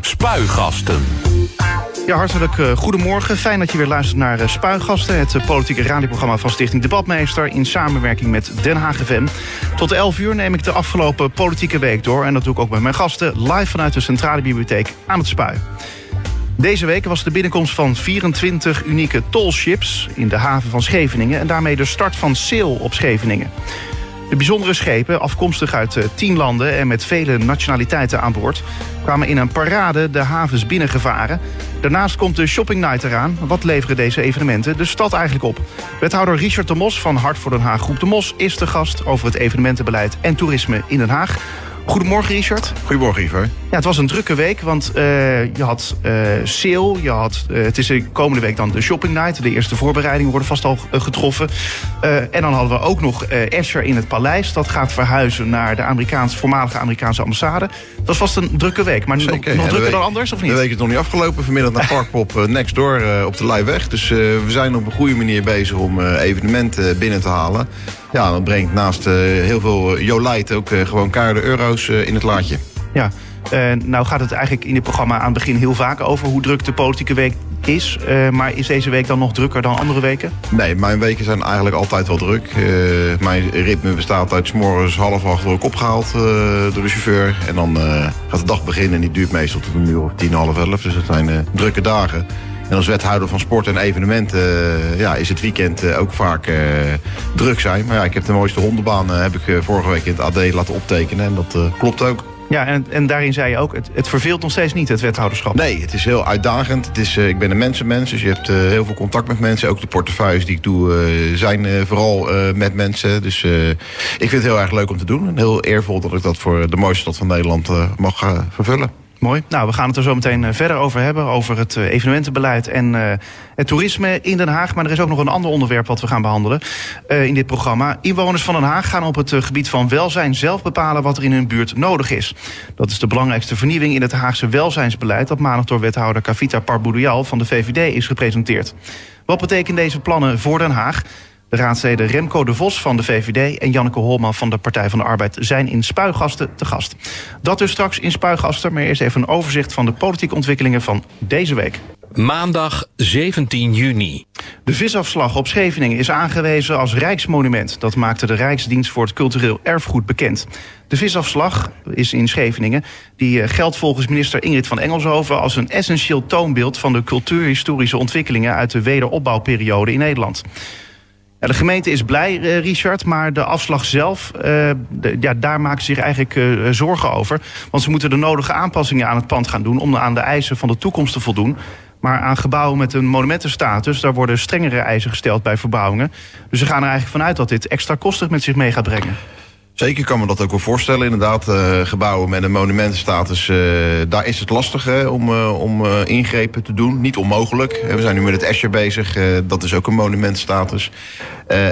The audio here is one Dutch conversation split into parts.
Spuigasten. Ja, hartelijk uh, goedemorgen. Fijn dat je weer luistert naar uh, Spuigasten, het uh, politieke radioprogramma van Stichting Debatmeester in samenwerking met Den Haag FM. Tot 11 uur neem ik de afgelopen politieke week door en dat doe ik ook met mijn gasten live vanuit de Centrale Bibliotheek aan het Spui. Deze week was de binnenkomst van 24 unieke tollships in de haven van Scheveningen en daarmee de start van Sail op Scheveningen. De bijzondere schepen, afkomstig uit uh, tien landen en met vele nationaliteiten aan boord, kwamen in een parade de havens binnengevaren. Daarnaast komt de Shopping Night eraan. Wat leveren deze evenementen de stad eigenlijk op? Wethouder Richard de Mos van Hart voor Den Haag Groep de Mos is de gast over het evenementenbeleid en toerisme in Den Haag. Goedemorgen, Richard. Goedemorgen, Ivo. Ja, het was een drukke week, want uh, je had uh, sale. Je had, uh, het is de komende week dan de shopping night. De eerste voorbereidingen worden vast al getroffen. en dan hadden we ook nog Escher in het paleis. Dat gaat verhuizen naar de Amerikaanse, voormalige Amerikaanse ambassade. Dat was vast een drukke week. Maar Zeker. nog, nog drukker week, dan anders, of niet? De week is nog niet afgelopen. Vanmiddag naar Parkpop Next Door op de Leijweg. Dus we zijn op een goede manier bezig om evenementen binnen te halen. Ja, dat brengt naast heel veel Jolijt ook gewoon kaarden euro's in het laadje. Ja, nou gaat het eigenlijk in dit programma aan het begin heel vaak over hoe druk de politieke week is. Uh, maar is deze week dan nog drukker dan andere weken? Nee, mijn weken zijn eigenlijk altijd wel druk. Uh, mijn ritme bestaat uit s morgens half acht word ik opgehaald door de chauffeur. En dan gaat de dag beginnen en die duurt meestal tot een uur of tien, half elf. Dus dat zijn drukke dagen. En als wethouder van sport en evenementen ja, is het weekend ook vaak druk zijn. Maar ja, ik heb de mooiste hondenbaan heb ik vorige week in het AD laten optekenen. En dat klopt ook. Ja, en, en daarin zei je ook, het, het verveelt nog steeds niet, het wethouderschap. Nee, het is heel uitdagend. Het is, uh, ik ben een mensenmens, dus je hebt uh, heel veel contact met mensen. Ook de portefeuilles die ik doe uh, zijn vooral met mensen. Dus ik vind het heel erg leuk om te doen. En heel eervol dat ik dat voor de mooiste stad van Nederland mag vervullen. Mooi. Nou, we gaan het er zo meteen eh, verder over hebben. Over het eh, evenementenbeleid en uh, het toerisme in Den Haag. Maar er is ook nog een ander onderwerp wat we gaan behandelen in dit programma. Inwoners van Den Haag gaan op het gebied van welzijn zelf bepalen wat er in hun buurt nodig is. Dat is de belangrijkste vernieuwing in het Haagse welzijnsbeleid... dat maandag door wethouder Kavita Parboudoual van de VVD is gepresenteerd. Wat betekenen deze plannen voor Den Haag? De raadsleden Remco de Vos van de VVD en Janneke Holman van de Partij van de Arbeid zijn in Spuigasten te gast. Dat dus straks in Spuigasten, maar eerst even een overzicht van de politieke ontwikkelingen van deze week. Maandag 17 juni. De visafslag op Scheveningen is aangewezen als Rijksmonument. Dat maakte de Rijksdienst voor het Cultureel Erfgoed bekend. De visafslag is in Scheveningen. Die eh, geldt volgens minister Ingrid van Engelshoven als een essentieel toonbeeld van de cultuurhistorische ontwikkelingen uit de wederopbouwperiode in Nederland. De gemeente is blij, uh, Richard, maar de afslag zelf, de, ja, daar maken ze zich eigenlijk uh, zorgen over. Want ze moeten de nodige aanpassingen aan het pand gaan doen om aan de eisen van de toekomst te voldoen. Maar aan gebouwen met een monumentenstatus, daar worden strengere eisen gesteld bij verbouwingen. Dus ze gaan er eigenlijk vanuit dat dit extra kostig met zich mee gaat brengen. Zeker kan me dat ook wel voorstellen. Inderdaad, uh, gebouwen met een monumentenstatus, uh, daar is het lastig om, uh, om ingrepen te doen. Niet onmogelijk. We zijn nu met het Escher bezig. dat is ook een monumentenstatus.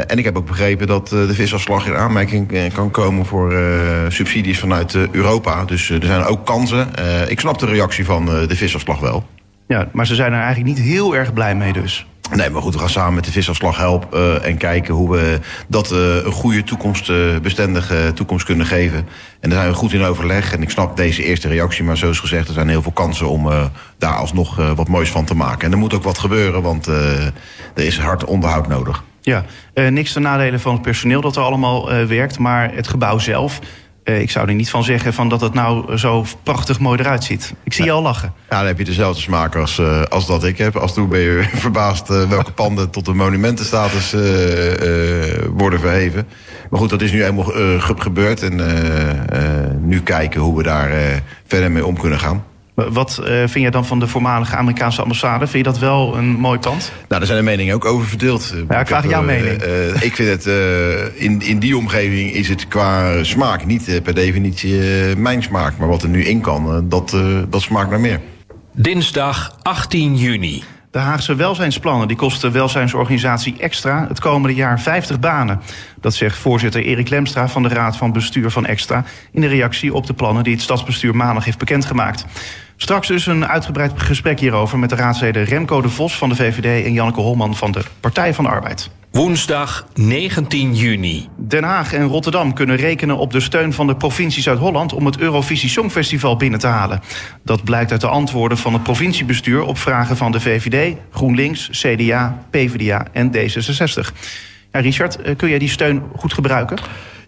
en ik heb ook begrepen dat de visafslag in aanmerking kan komen voor subsidies vanuit Europa. Dus er zijn ook kansen. ik snap de reactie van de visafslag wel. Ja, maar ze zijn er eigenlijk niet heel erg blij mee dus. Nee, maar goed, we gaan samen met de visafslag helpen uh, en kijken hoe we dat uh, een goede toekomstbestendige toekomst kunnen geven. En daar zijn we goed in overleg. En ik snap deze eerste reactie, maar zoals gezegd, er zijn heel veel kansen om daar alsnog wat moois van te maken. En er moet ook wat gebeuren, want er is hard onderhoud nodig. Ja, niks ten nadele van het personeel dat er allemaal werkt, maar het gebouw zelf. Uh, ik zou er niet van zeggen van dat het nou zo prachtig mooi eruit ziet. Ik zie je al lachen. Ja, dan heb je dezelfde smaak als, uh, als dat ik heb. Als toen ben je verbaasd uh, welke panden tot een monumentenstatus worden verheven. Maar goed, dat is nu helemaal gebeurd. En nu kijken hoe we daar verder mee om kunnen gaan. Wat uh, vind jij dan van de voormalige Amerikaanse ambassade? Vind je dat wel een mooi pand? Nou, daar zijn de meningen ook over verdeeld. Ja, ik vraag heb, jouw uh, mening. Uh, ik vind het, in, in die omgeving is het qua smaak niet per definitie mijn smaak. Maar wat er nu in kan, dat, dat smaakt naar meer. Dinsdag 18 juni. De Haagse welzijnsplannen die kosten de welzijnsorganisatie Extra het komende jaar 50 banen. Dat zegt voorzitter Erik Lemstra van de Raad van Bestuur van Extra... in de reactie op de plannen die het stadsbestuur maandag heeft bekendgemaakt. Straks dus een uitgebreid gesprek hierover met de raadsleden Remco de Vos van de VVD en Janneke Holman van de Partij van de Arbeid. Woensdag 19 juni. Den Haag en Rotterdam kunnen rekenen op de steun van de provincie Zuid-Holland om het Eurovisie Songfestival binnen te halen. Dat blijkt uit de antwoorden van het provinciebestuur op vragen van de VVD, GroenLinks, CDA, PvdA en D66. Ja, Richard, eh, kun jij die steun goed gebruiken?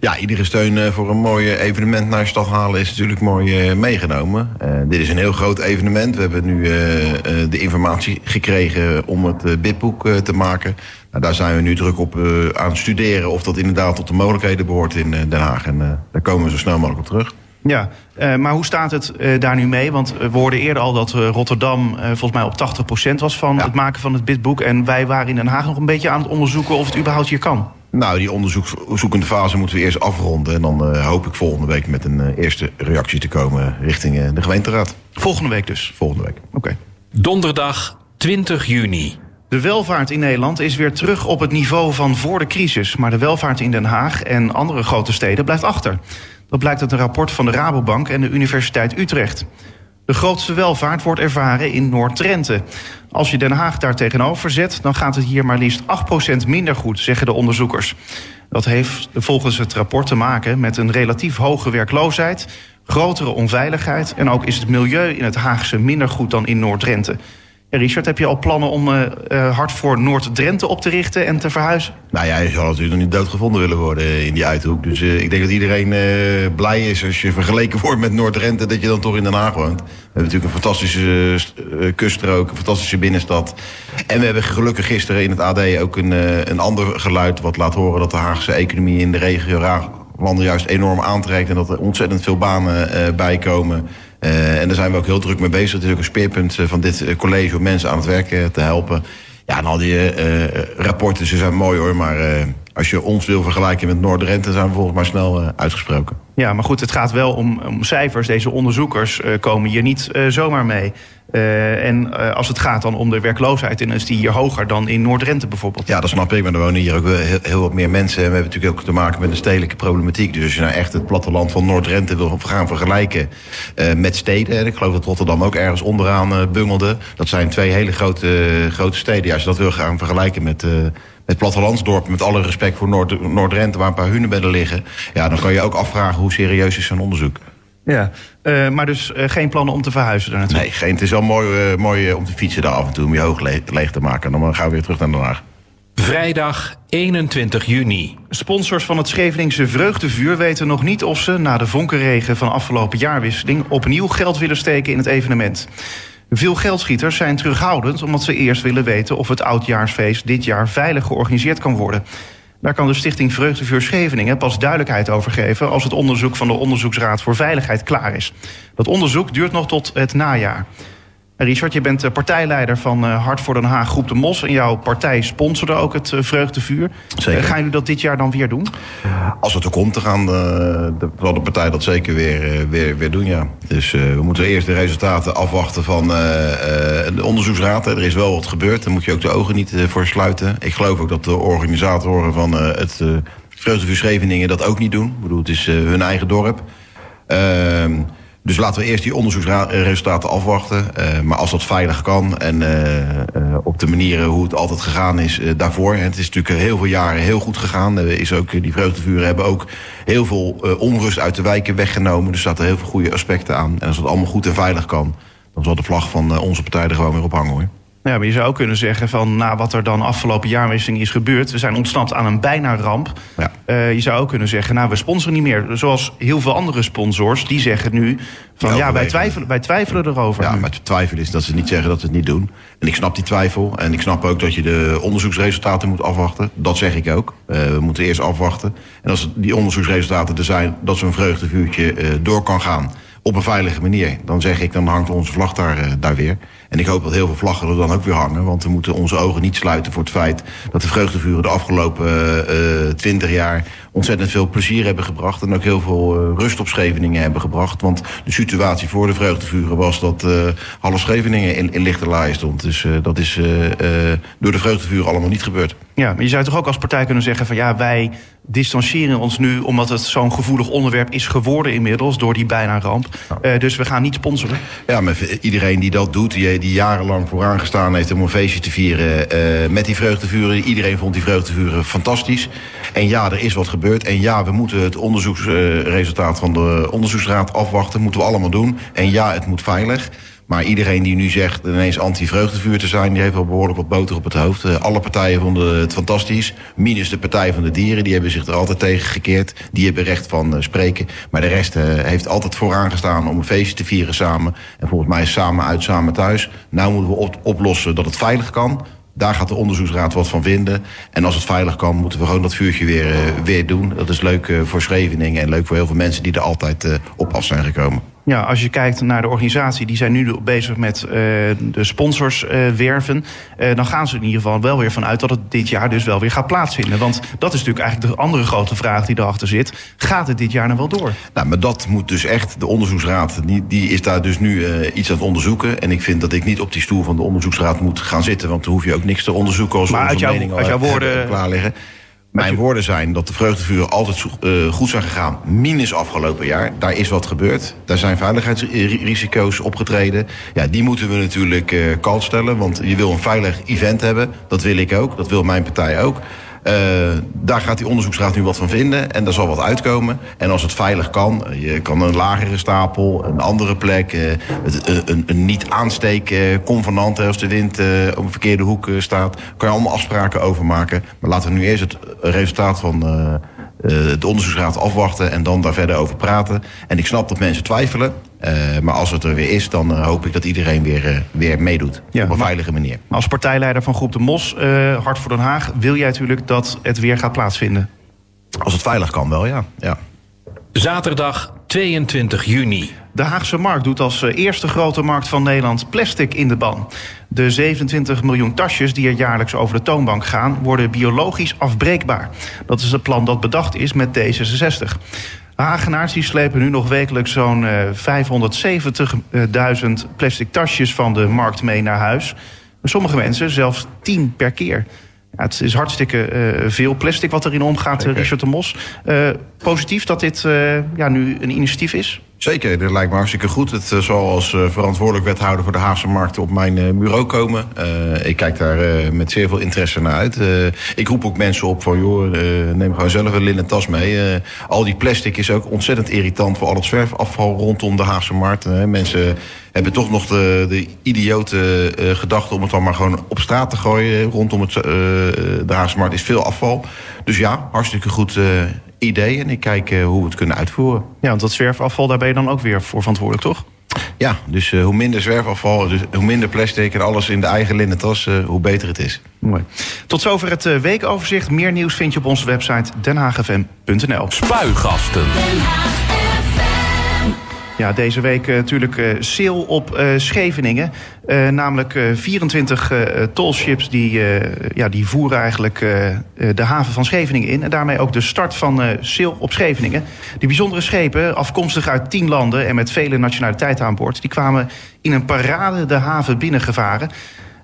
Ja, iedere steun eh, voor een mooi evenement naar stad halen is natuurlijk mooi eh, meegenomen. Dit is een heel groot evenement. We hebben nu de informatie gekregen om het bidboek te maken. Nou, daar zijn we nu druk op aan het studeren of dat inderdaad tot de mogelijkheden behoort in Den Haag. En daar komen we zo snel mogelijk op terug. Ja, maar hoe staat het daar nu mee? Want we hoorden eerder al dat Rotterdam volgens mij op 80% was van ja. het maken van het bidboek. En wij waren in Den Haag nog een beetje aan het onderzoeken of het überhaupt hier kan. Nou, die onderzoekende fase moeten we eerst afronden. En dan hoop ik volgende week met een eerste reactie te komen richting de gemeenteraad. Volgende week dus? Volgende week. Oké. Okay. Donderdag 20 juni. De welvaart in Nederland is weer terug op het niveau van voor de crisis. Maar de welvaart in Den Haag en andere grote steden blijft achter. Dat blijkt uit een rapport van de Rabobank en de Universiteit Utrecht. De grootste welvaart wordt ervaren in Noord-Drenthe. Als je Den Haag daar tegenover zet, dan gaat het hier maar liefst 8% minder goed, zeggen de onderzoekers. Dat heeft volgens het rapport te maken met een relatief hoge werkloosheid, grotere onveiligheid en ook is het milieu in het Haagse minder goed dan in Noord-Drenthe. Richard, heb je al plannen om uh, uh, hard voor Noord-Drenthe op te richten en te verhuizen? Nou ja, je zal natuurlijk nog niet doodgevonden willen worden in die uithoek. Dus uh, ik denk dat iedereen blij is als je vergeleken wordt met Noord-Drenthe... dat je dan toch in Den Haag woont. We hebben natuurlijk een fantastische kuststrook, een fantastische binnenstad. En we hebben gelukkig gisteren in het AD ook een, een ander geluid... wat laat horen dat de Haagse economie in de regio landen juist enorm aantrekt... en dat er ontzettend veel banen bij komen... Uh, en daar zijn we ook heel druk mee bezig. Het is ook een speerpunt eh, van dit eh, college om mensen aan het werk te helpen. Ja, en al die rapporten, ze zijn mooi hoor, maar als je ons wil vergelijken met Noord-Drenthe, zijn we volgens mij snel uitgesproken. Ja, maar goed, het gaat wel om, om cijfers. Deze onderzoekers komen hier niet zomaar mee. En als het gaat dan om de werkloosheid, dan is die hier hoger dan in Noord-Rente bijvoorbeeld. Ja, dat snap ik, maar er wonen hier ook heel, heel, wat meer mensen. En we hebben natuurlijk ook te maken met een stedelijke problematiek. Dus als je nou echt het platteland van Noord-Rente wil gaan vergelijken met steden... en ik geloof dat Rotterdam ook ergens onderaan bungelde... dat zijn twee hele grote, grote steden. Ja, als je dat wil gaan vergelijken met het plattelandsdorp, met alle respect voor Noord-Rente, waar een paar hunebedden liggen. Ja, dan kan je ook afvragen hoe serieus is zo'n onderzoek. Ja, uh, maar dus uh, geen plannen om te verhuizen daar naartoe? Nee, geen, het is wel mooi, uh, mooi om te fietsen daar af en toe, om je hoog le leeg te maken. Dan gaan we weer terug naar Den Haag. Vrijdag 21 juni. Sponsors van het Scheveningse Vreugdevuur weten nog niet of ze na de vonkenregen van afgelopen jaarwisseling opnieuw geld willen steken in het evenement. Veel geldschieters zijn terughoudend omdat ze eerst willen weten of het oudjaarsfeest dit jaar veilig georganiseerd kan worden. Daar kan de Stichting Vreugdevuur Scheveningen pas duidelijkheid over geven als het onderzoek van de Onderzoeksraad voor Veiligheid klaar is. Dat onderzoek duurt nog tot het najaar. Richard, je bent partijleider van eh, Hart voor Den Haag Groep de Mos. En jouw partij sponsorde ook het eh, Vreugdevuur. Zeker. Gaan jullie dat dit jaar dan weer doen? Als het er komt, dan gaan de, de, zal de partij dat zeker weer, eh, weer, weer doen, ja. Dus uh, we moeten eerst de resultaten afwachten van uh, de onderzoeksraad. Er is wel wat gebeurd, daar moet je ook de ogen niet voor sluiten. Ik geloof ook dat de organisatoren van het Vreugdevuur Scheveningen dat ook niet doen. Ik bedoel, het is hun eigen dorp. Ehm, dus laten we eerst die onderzoeksresultaten afwachten. Uh, maar als dat veilig kan en uh, uh, op de manieren hoe het altijd gegaan is daarvoor. het is natuurlijk heel veel jaren heel goed gegaan. Is ook, die vreugdevuren hebben ook heel veel onrust uit de wijken weggenomen. Dus er zaten heel veel goede aspecten aan. En als dat allemaal goed en veilig kan, dan zal de vlag van onze partij er gewoon weer op hangen hoor. Ja, maar je zou ook kunnen zeggen van na wat er dan afgelopen jaarwisseling is gebeurd, we zijn ontsnapt aan een bijna ramp. Ja. Uh, je zou ook kunnen zeggen, nou we sponsoren niet meer. Zoals heel veel andere sponsors, die zeggen nu van ja, wij twijfelen, wij twijfelen erover. Ja, maar twijfelen is dat ze niet zeggen dat ze het niet doen. En ik snap die twijfel. En ik snap ook dat je de onderzoeksresultaten moet afwachten. Dat zeg ik ook. Uh, we moeten eerst afwachten. En als die onderzoeksresultaten er zijn, dat zo'n vreugdevuurtje uh, door kan gaan op een veilige manier. Dan zeg ik, dan hangt onze vlag daar, uh, daar weer. En ik hoop dat heel veel vlaggen er dan ook weer hangen. Want we moeten onze ogen niet sluiten voor het feit... dat de vreugdevuren de afgelopen uh, twintig jaar... ontzettend veel plezier hebben gebracht. En ook heel veel uh, rust op Scheveningen hebben gebracht. Want de situatie voor de vreugdevuren was dat half Scheveningen in, in lichte laai stond. Dus dat is door de vreugdevuren allemaal niet gebeurd. Ja, maar je zou toch ook als partij kunnen zeggen van ja, wij distancieren ons nu omdat het zo'n gevoelig onderwerp is geworden inmiddels door die bijna ramp. Uh, dus we gaan niet sponsoren. Ja, maar iedereen die dat doet, die, die jarenlang vooraan gestaan heeft om een feestje te vieren uh, met die vreugdevuren. Iedereen vond die vreugdevuren fantastisch. En ja, er is wat gebeurd. En ja, we moeten het onderzoeksresultaat van de onderzoeksraad afwachten. Moeten we allemaal doen. En ja, het moet veilig. Maar iedereen die nu zegt ineens anti-vreugdevuur te zijn... die heeft wel behoorlijk wat boter op het hoofd. Uh, alle partijen vonden het fantastisch. Minus de Partij van de Dieren. Die hebben zich er altijd tegen gekeerd. Die hebben recht van uh, spreken. Maar de rest uh, heeft altijd vooraan gestaan om een feestje te vieren samen. En volgens mij samen uit, samen thuis. Nou moeten we op oplossen dat het veilig kan. Daar gaat de onderzoeksraad wat van vinden. En als het veilig kan, moeten we gewoon dat vuurtje weer, weer doen. Dat is leuk voor Scheveningen en leuk voor heel veel mensen die er altijd op af zijn gekomen. Ja, als je kijkt naar de organisatie, die zijn nu bezig met uh, de sponsors uh, werven. Uh, dan gaan ze in ieder geval wel weer vanuit dat het dit jaar dus wel weer gaat plaatsvinden. Want dat is natuurlijk eigenlijk de andere grote vraag die erachter zit. Gaat het dit jaar nou wel door? Nou, maar dat moet dus echt, de onderzoeksraad, die, die is daar dus nu iets aan het onderzoeken. En ik vind dat ik niet op die stoel van de onderzoeksraad moet gaan zitten. Want dan hoef je ook niks te onderzoeken als maar onze uit jouw, mening uit jouw woorden klaar liggen. Mijn woorden zijn dat de vreugdevuren altijd uh, goed zijn gegaan. Minus afgelopen jaar. Daar is wat gebeurd. Daar zijn veiligheidsrisico's opgetreden. Ja, die moeten we natuurlijk uh, kalt stellen. Want je wil een veilig event hebben. Dat wil ik ook. Dat wil mijn partij ook. Uh, daar gaat die onderzoeksraad nu wat van vinden. En daar zal wat uitkomen. En als het veilig kan, je kan een lagere stapel, een andere plek, uh, een, een, een niet-aansteek-convenant als de wind op een verkeerde hoek staat. Kan je allemaal afspraken over maken. Maar laten we nu eerst het resultaat van de onderzoeksraad afwachten en dan daar verder over praten. En ik snap dat mensen twijfelen. Uh, maar als het er weer is, dan uh, hoop ik dat iedereen weer, uh, weer meedoet. Ja, op een veilige manier. Als partijleider van Groep de Mos, Hart voor Den Haag, wil jij natuurlijk dat het weer gaat plaatsvinden? Als het veilig kan, wel ja. ja. Zaterdag 22 juni. De Haagse Markt doet als eerste grote markt van Nederland plastic in de ban. De 27 miljoen tasjes die er jaarlijks over de toonbank gaan, worden biologisch afbreekbaar. Dat is het plan dat bedacht is met D66. Hagenaars die slepen nu nog wekelijks zo'n uh, 570.000 plastic tasjes van de markt mee naar huis. Sommige mensen zelfs 10 per keer. Ja, het is hartstikke uh, veel plastic wat erin omgaat, Zeker. Richard de Mos. Uh, positief dat dit uh, ja, nu een initiatief is? Zeker, dat lijkt me hartstikke goed. Het zal als verantwoordelijk wethouder voor de Haagse markt op mijn bureau komen. ik kijk daar met zeer veel interesse naar uit. ik roep ook mensen op van, joh, neem gewoon zelf een linnen tas mee. al die plastic is ook ontzettend irritant voor al het zwerfafval rondom de Haagse markt. mensen hebben toch nog de, de idiote gedachte om het dan maar gewoon op straat te gooien. Rondom het, de Haagse markt is veel afval. Dus ja, hartstikke goed idee. En ik kijk hoe we het kunnen uitvoeren. Ja, want dat zwerfafval, daar ben je dan ook weer voor verantwoordelijk, toch? Ja, dus hoe minder zwerfafval, dus hoe minder plastic en alles in de eigen linnen tas, hoe beter het is. Mooi. Tot zover het weekoverzicht. Meer nieuws vind je op onze website denhaagfm.nl. Spuigasten. Ja, deze week uh, natuurlijk uh, sale op uh, Scheveningen. namelijk 24 tolships die, ja, die voeren eigenlijk de haven van Scheveningen in. En daarmee ook de start van sale op Scheveningen. Die bijzondere schepen, afkomstig uit 10 landen en met vele nationaliteiten aan boord... die kwamen in een parade de haven binnengevaren.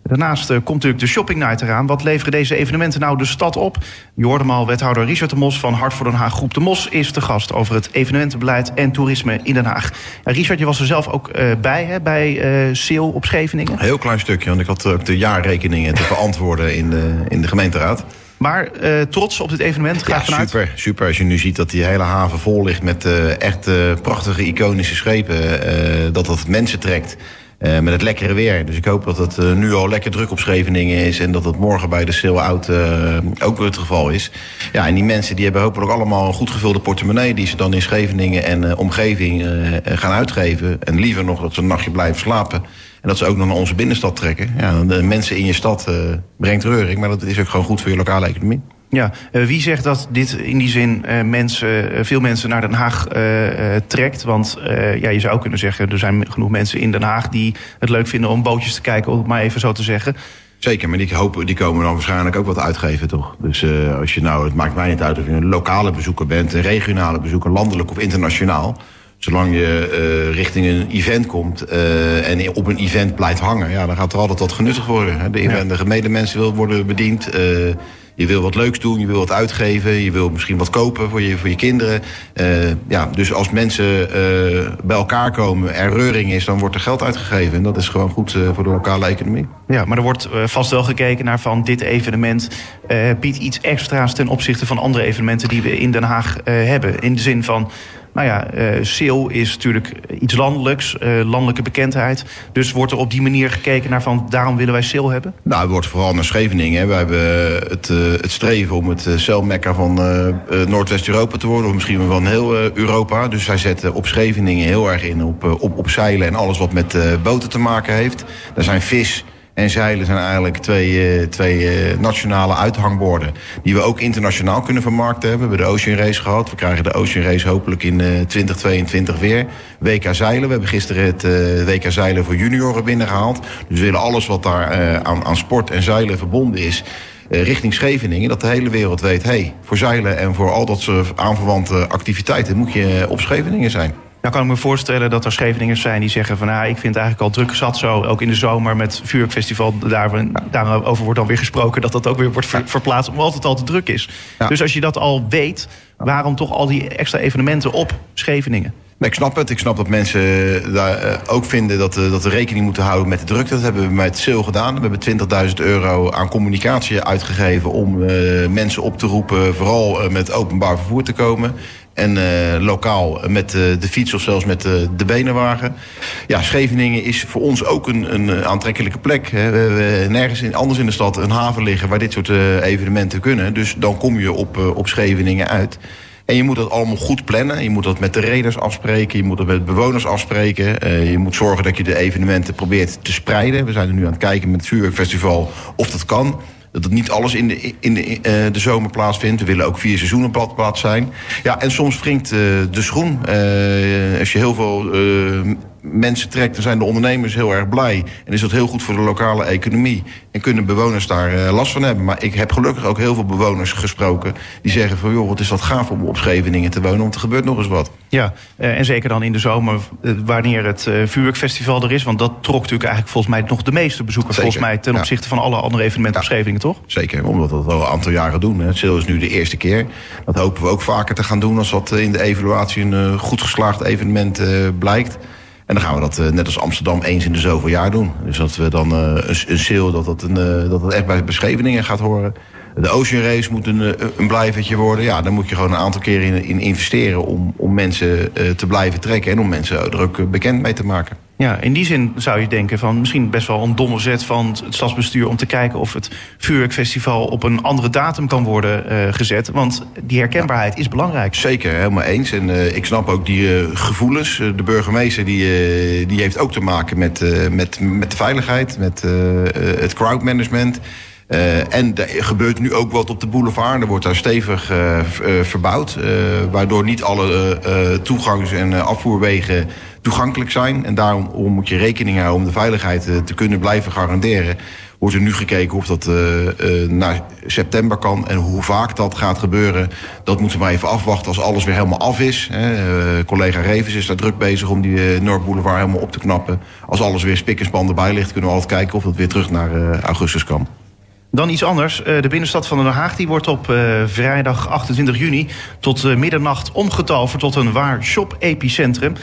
Daarnaast komt natuurlijk de Shopping Night eraan. Wat leveren deze evenementen nou de stad op? Je hoorde al wethouder Richard de Mos van Hart voor Den Haag Groep de Mos... is te gast over het evenementenbeleid en toerisme in Den Haag. Ja, Richard, je was er zelf ook uh, bij, hè, bij uh, op Scheveningen? Een heel klein stukje, want ik had ook de jaarrekeningen te verantwoorden in de, in de gemeenteraad. Maar uh, trots op dit evenement, ga ja, vanuit? Super, super. Als je nu ziet dat die hele haven vol ligt met uh, echt uh, prachtige iconische schepen. dat dat mensen trekt. Uh, met het lekkere weer. Dus ik hoop dat het uh, nu al lekker druk op Scheveningen is... en dat het morgen bij de Sail Out uh, ook het geval is. Ja, en die mensen die hebben hopelijk allemaal een goed gevulde portemonnee... die ze dan in Scheveningen en omgeving gaan uitgeven. En liever nog dat ze een nachtje blijven slapen... En dat ze ook nog naar onze binnenstad trekken. Ja, de mensen in je stad brengt reuring... maar dat is ook gewoon goed voor je lokale economie. Ja, uh, wie zegt dat dit in die zin uh, mensen, uh, veel mensen naar Den Haag trekt? Want ja, je zou kunnen zeggen, er zijn genoeg mensen in Den Haag die het leuk vinden om bootjes te kijken, om het maar even zo te zeggen. Zeker, maar die, hopen, die komen dan waarschijnlijk ook wat uitgeven, toch? Dus als je nou, het maakt mij niet uit of je een lokale bezoeker bent, een regionale bezoeker, landelijk of internationaal. Zolang je richting een event komt en op een event blijft hangen, ja, dan gaat er altijd wat genuttigd worden. Hè? De, ja. de mensen wil worden bediend Je wil wat leuks doen, je wil wat uitgeven, je wil misschien wat kopen voor je, voor je kinderen. Uh, ja, dus als mensen uh, bij elkaar komen, er reuring is, dan wordt er geld uitgegeven. En dat is gewoon goed uh, voor de lokale economie. Ja, maar er wordt vast wel gekeken naar van dit evenement biedt iets extra's ten opzichte van andere evenementen die we in Den Haag hebben. In de zin van nou ja, uh, is natuurlijk iets landelijks, uh, landelijke bekendheid. Dus wordt er op die manier gekeken naar van daarom willen wij Sil hebben? Nou, het wordt vooral naar Scheveningen. We hebben het, uh, het streven om het celmekka van Noordwest-Europa te worden, of misschien wel van heel Europa. Dus wij zetten op Scheveningen heel erg in op, op, op zeilen en alles wat met boten te maken heeft. Daar zijn vis en zeilen zijn eigenlijk twee, uh, twee uh, nationale uithangborden. Die we ook internationaal kunnen vermarkten. We hebben de Ocean Race gehad. We krijgen de Ocean Race hopelijk in uh, eh, 2022 weer. WK zeilen. We hebben gisteren het WK zeilen voor junioren binnengehaald. Dus we willen alles wat daar aan, aan sport en zeilen verbonden is richting Scheveningen. Dat de hele wereld weet, hey, voor zeilen en voor al dat soort aanverwante activiteiten moet je op Scheveningen zijn. Nou kan ik me voorstellen dat er Scheveningers zijn die zeggen van... Ah, ik vind het eigenlijk al druk zat zo, ook in de zomer met vuurwerkfestival. Daar, daarover wordt dan weer gesproken dat dat ook weer wordt verplaatst... omdat het al te druk is. Dus als je dat al weet, waarom toch al die extra evenementen op Scheveningen? Nee, ik snap het. Ik snap dat mensen daar eh, ook vinden dat, uh, dat we rekening moeten houden met de drukte. Dat hebben we met SIL gedaan. We hebben 20.000 euro aan communicatie uitgegeven om mensen op te roepen, vooral met openbaar vervoer te komen. En uh, lokaal met uh, de fiets of zelfs met uh, de benenwagen. Ja, Scheveningen is voor ons ook een, een aantrekkelijke plek. Hè. We hebben nergens in, anders in de stad een haven liggen waar dit soort evenementen kunnen. Dus dan kom je op, op Scheveningen uit. En je moet dat allemaal goed plannen. Je moet dat met de reders afspreken. Je moet dat met bewoners afspreken. je moet zorgen dat je de evenementen probeert te spreiden. We zijn er nu aan het kijken met het Vuurwerkfestival of dat kan dat het niet alles in de, in de, uh, de zomer plaatsvindt. We willen ook vier seizoenen plaats zijn. Ja, en soms wringt uh, de schoen. Uh, als je heel veel mensen trekt, dan zijn de ondernemers heel erg blij. En is dat heel goed voor de lokale economie. En kunnen bewoners daar uh, last van hebben. Maar ik heb gelukkig ook heel veel bewoners gesproken... die zeggen van, joh, wat is dat gaaf om op Scheveningen te wonen... want er gebeurt nog eens wat. Ja, uh, en zeker dan in de zomer, uh, wanneer het vuurwerkfestival er is... want dat trok natuurlijk eigenlijk volgens mij nog de meeste bezoekers... Zeker, volgens mij ten opzichte van alle andere evenementen ja. op Scheveningen, toch? Zeker, omdat we dat al een aantal jaren doen. Het CIL is nu de eerste keer. Dat hopen we ook vaker te gaan doen... als dat in de evaluatie een goed geslaagd evenement blijkt... En dan gaan we dat uh, net als Amsterdam eens in de zoveel jaar doen. Dus dat we dan uh, een, een sale, dat dat, een, uh, dat dat echt bij Bescheveningen gaat horen. De Ocean Race moet een, een blijvertje worden. Ja, daar moet je gewoon een aantal keren in, in investeren... om, om mensen te blijven trekken en om mensen ook bekend mee te maken. Ja, in die zin zou je denken van misschien best wel een domme zet van het stadsbestuur om te kijken of het vuurwerkfestival op een andere datum kan worden uh, gezet. Want die herkenbaarheid is belangrijk. Zeker, helemaal eens. En uh, ik snap ook die uh, gevoelens. de burgemeester die, die heeft ook te maken met, met, met de veiligheid, met het crowdmanagement. Uh, en er gebeurt nu ook wat op de boulevard. Er wordt daar stevig uh, verbouwd. waardoor niet alle toegangs- en afvoerwegen toegankelijk zijn. En daarom moet je rekening houden om de veiligheid te kunnen blijven garanderen. Wordt er nu gekeken of dat naar september kan. En hoe vaak dat gaat gebeuren, dat moeten we maar even afwachten als alles weer helemaal af is. Collega Revens is daar druk bezig om die Noord Boulevard helemaal op te knappen. Als alles weer spik en erbij ligt, kunnen we altijd kijken of dat weer terug naar augustus kan. Dan iets anders. De binnenstad van Den Haag die wordt op vrijdag 28 juni tot middernacht omgetoverd tot een waar shop-epicentrum.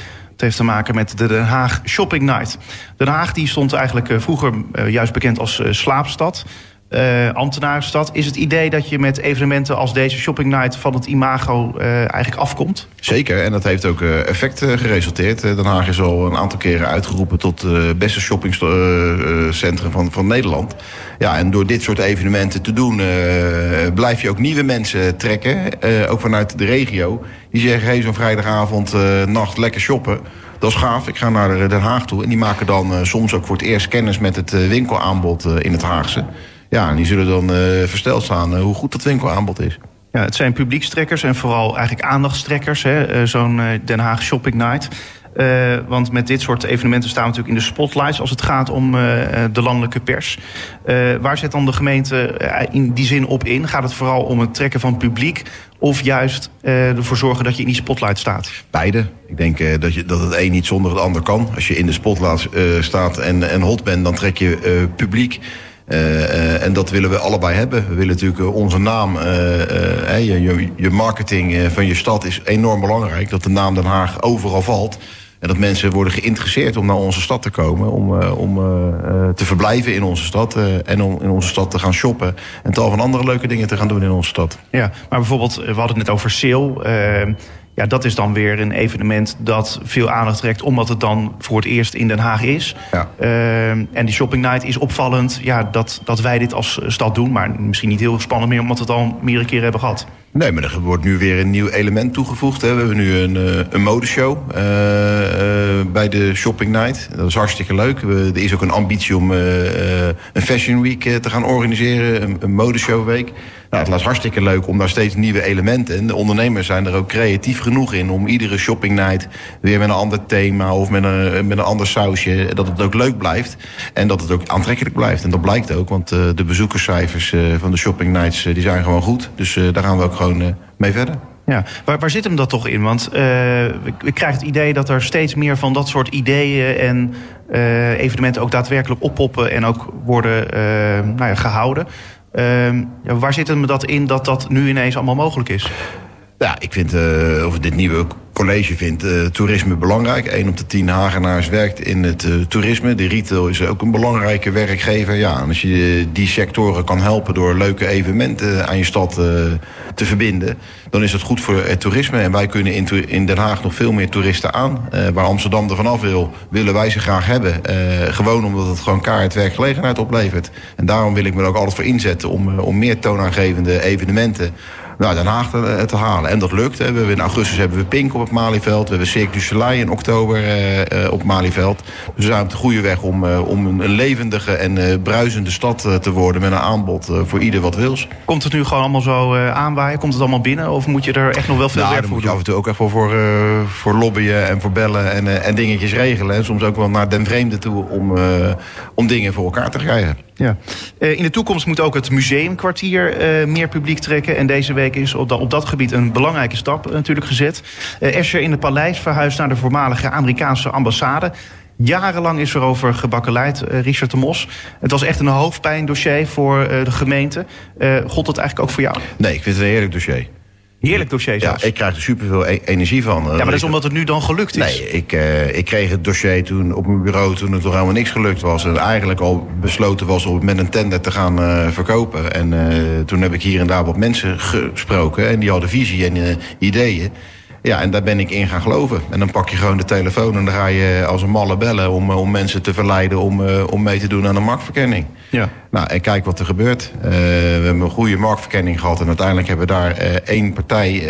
Het heeft te maken met de Den Haag Shopping Night. Den Haag die stond eigenlijk eh, vroeger eh, juist bekend als eh, slaapstad. Uh, ambtenarenstad. Is het idee dat je met evenementen als deze Shopping Night van het imago uh, eigenlijk afkomt? Zeker, en dat heeft ook uh, effect geresulteerd. Den Haag is al een aantal keren uitgeroepen tot het beste shoppingcentrum van, van Nederland. Ja, en door dit soort evenementen te doen, blijf je ook nieuwe mensen trekken, ook vanuit de regio. Die zeggen, hey, zo'n vrijdagavond, nacht, lekker shoppen. Dat is gaaf. Ik ga naar Den Haag toe. En die maken dan soms ook voor het eerst kennis met het winkelaanbod in het Haagse. Ja, en die zullen dan uh, versteld staan uh, hoe goed dat winkelaanbod is. Ja, het zijn publiekstrekkers en vooral eigenlijk aandachtstrekkers. Uh, Zo'n Den Haag Shopping Night. Uh, want met dit soort evenementen staan we natuurlijk in de spotlights als het gaat om uh, de landelijke pers. Uh, waar zet dan de gemeente in die zin op in? Gaat het vooral om het trekken van publiek of juist ervoor zorgen dat je in die spotlight staat? Beide. Ik denk dat, je, dat het een niet zonder het ander kan. Als je in de spotlight staat en, en hot bent, dan trek je publiek. En dat willen we allebei hebben. We willen natuurlijk onze naam, je, je marketing van je stad is enorm belangrijk. Dat de naam Den Haag overal valt. En dat mensen worden geïnteresseerd om naar onze stad te komen. Om, om te verblijven in onze stad. En om in onze stad te gaan shoppen. En tal van andere leuke dingen te gaan doen in onze stad. Ja, maar bijvoorbeeld, we hadden het net over Sale. Ja, dat is dan weer een evenement dat veel aandacht trekt. Omdat het dan voor het eerst in Den Haag is. Ja. en die shopping night is opvallend. Ja, dat, dat wij dit als stad doen. Maar misschien niet heel spannend meer, omdat we het al meerdere keren hebben gehad. Nee, maar er wordt nu weer een nieuw element toegevoegd. Hè. We hebben nu een, uh, een modeshow uh, uh, bij de Shopping Night. Dat is hartstikke leuk. We, er is ook een ambitie om een Fashion Week te gaan organiseren. Een, een modeshowweek. Nou, het was hartstikke leuk om daar steeds nieuwe elementen... en de ondernemers zijn er ook creatief genoeg in... om iedere shopping night weer met een ander thema... of met een, met een ander sausje, dat het ook leuk blijft. En dat het ook aantrekkelijk blijft. En dat blijkt ook, want de bezoekerscijfers van de shopping nights... die zijn gewoon goed. Dus daar gaan we ook gewoon mee verder. Ja, waar, waar zit hem dat toch in? Want uh, ik krijg het idee dat er steeds meer van dat soort ideeën en evenementen ook daadwerkelijk oppoppen en ook worden nou ja, gehouden. Ehm, ja, waar zit hem dat in dat dat nu ineens allemaal mogelijk is? Ja, ik vind, uh, of dit nieuwe college vindt uh, toerisme belangrijk. Een op de tien Hagenaars werkt in het uh, toerisme. De retail is ook een belangrijke werkgever. Ja, en als je die sectoren kan helpen door leuke evenementen aan je stad te verbinden... dan is dat goed voor het toerisme. En wij kunnen in, in Den Haag nog veel meer toeristen aan. waar Amsterdam er vanaf wil, willen wij ze graag hebben. gewoon omdat het gewoon kaart werkgelegenheid oplevert. En daarom wil ik me er ook altijd voor inzetten... om, om meer toonaangevende evenementen nou, Den Haag te, te, halen. En dat lukt. Hè. We hebben in augustus hebben we Pink op het Malieveld. We hebben Cirque du Soleil in oktober uh, op het Malieveld. Dus we zijn op de goede weg om, uh, om een, levendige en bruisende stad te worden... met een aanbod voor ieder wat wils. Komt het nu gewoon allemaal zo aanwaaien? Komt het allemaal binnen? Of moet je er echt nog wel veel nou, werk voor moet je af en toe ook echt wel voor, voor lobbyen en voor bellen en, en dingetjes regelen. En soms ook wel naar den vreemde toe om, om dingen voor elkaar te krijgen. Ja. Uh, in de toekomst moet ook het museumkwartier uh, meer publiek trekken. En deze week is op, op dat gebied een belangrijke stap uh, natuurlijk gezet. Escher in het paleis verhuist naar de voormalige Amerikaanse ambassade. Jarenlang is er over gebakkeleid, Richard de Mos. Het was echt een hoofdpijndossier voor de gemeente. God dat eigenlijk ook voor jou? Nee, ik vind het een heerlijk dossier. Heerlijk dossier zelfs. Ja, ik krijg er superveel e energie van. Ja, maar dat is omdat het nu dan gelukt is. Nee, ik, uh, ik kreeg het dossier toen op mijn bureau toen het nog helemaal niks gelukt was. En eigenlijk al besloten was om met een tender te gaan uh, verkopen. En uh, toen heb ik hier en daar wat mensen gesproken. En die hadden visie en ideeën. Ja, en daar ben ik in gaan geloven. En dan pak je gewoon de telefoon en dan ga je als een malle bellen... om, om mensen te verleiden om, om mee te doen aan een marktverkenning. Ja. Nou, en kijk wat er gebeurt. Uh, we hebben een goede marktverkenning gehad... en uiteindelijk hebben we daar uh, één partij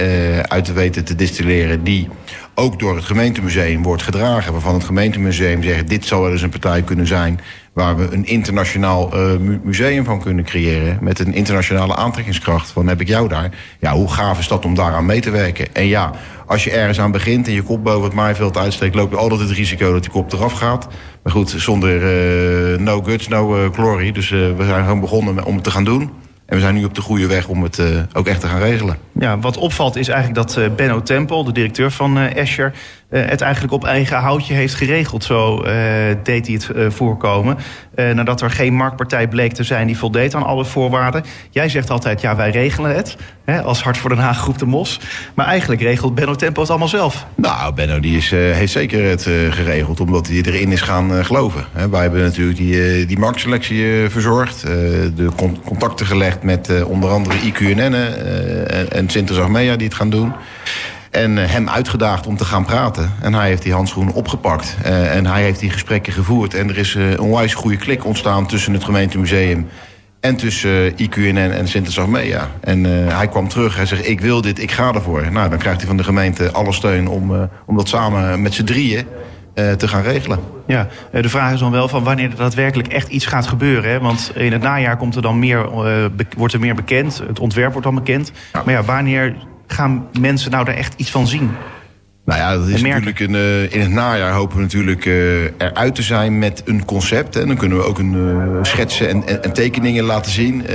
uit te weten te distilleren... die ook door het gemeentemuseum wordt gedragen... waarvan het gemeentemuseum zegt... dit zou wel eens een partij kunnen zijn... waar we een internationaal mu museum van kunnen creëren... met een internationale aantrekkingskracht. Van heb ik jou daar? Ja, hoe gaaf is dat om daaraan mee te werken? En ja, als je ergens aan begint en je kop boven het maaiveld uitsteekt... loop je altijd het risico dat die kop eraf gaat... Maar goed, zonder uh, no guts, no uh, glory. Dus uh, we zijn gewoon begonnen om het te gaan doen. En we zijn nu op de goede weg om het ook echt te gaan regelen. Ja, wat opvalt is eigenlijk dat Benno Tempel, de directeur van Escher... het eigenlijk op eigen houtje heeft geregeld. Zo deed hij het voorkomen. nadat er geen marktpartij bleek te zijn die voldeed aan alle voorwaarden. Jij zegt altijd, ja, wij regelen het. Hè, als Hart voor Den Haag groep de Mos. Maar eigenlijk regelt Benno Tempo het allemaal zelf. Nou, Benno die is, heeft zeker het geregeld. Omdat hij erin is gaan geloven. Hè, wij hebben natuurlijk die, die marktselectie verzorgd. de con contacten gelegd met onder andere IQNN en, en die het gaan doen. En hem uitgedaagd om te gaan praten. En hij heeft die handschoenen opgepakt. en hij heeft die gesprekken gevoerd. En er is een onwijs goede klik ontstaan tussen het gemeentemuseum en tussen IQNN en Sinter En uh, hij kwam terug. Hij zegt, ik wil dit, ik ga ervoor. Nou, dan krijgt hij van de gemeente alle steun om, uh, om dat samen met z'n drieën te gaan regelen. Ja, de vraag is dan wel van wanneer er daadwerkelijk echt iets gaat gebeuren. Hè? Want in het najaar komt er dan meer, wordt er meer bekend. Het ontwerp wordt dan bekend. Ja. Maar ja, wanneer gaan mensen nou daar echt iets van zien? Nou ja, dat is natuurlijk een, uh, in het najaar hopen we natuurlijk uh, eruit te zijn met een concept. En dan kunnen we ook een uh, schetsen en, en, en, tekeningen laten zien.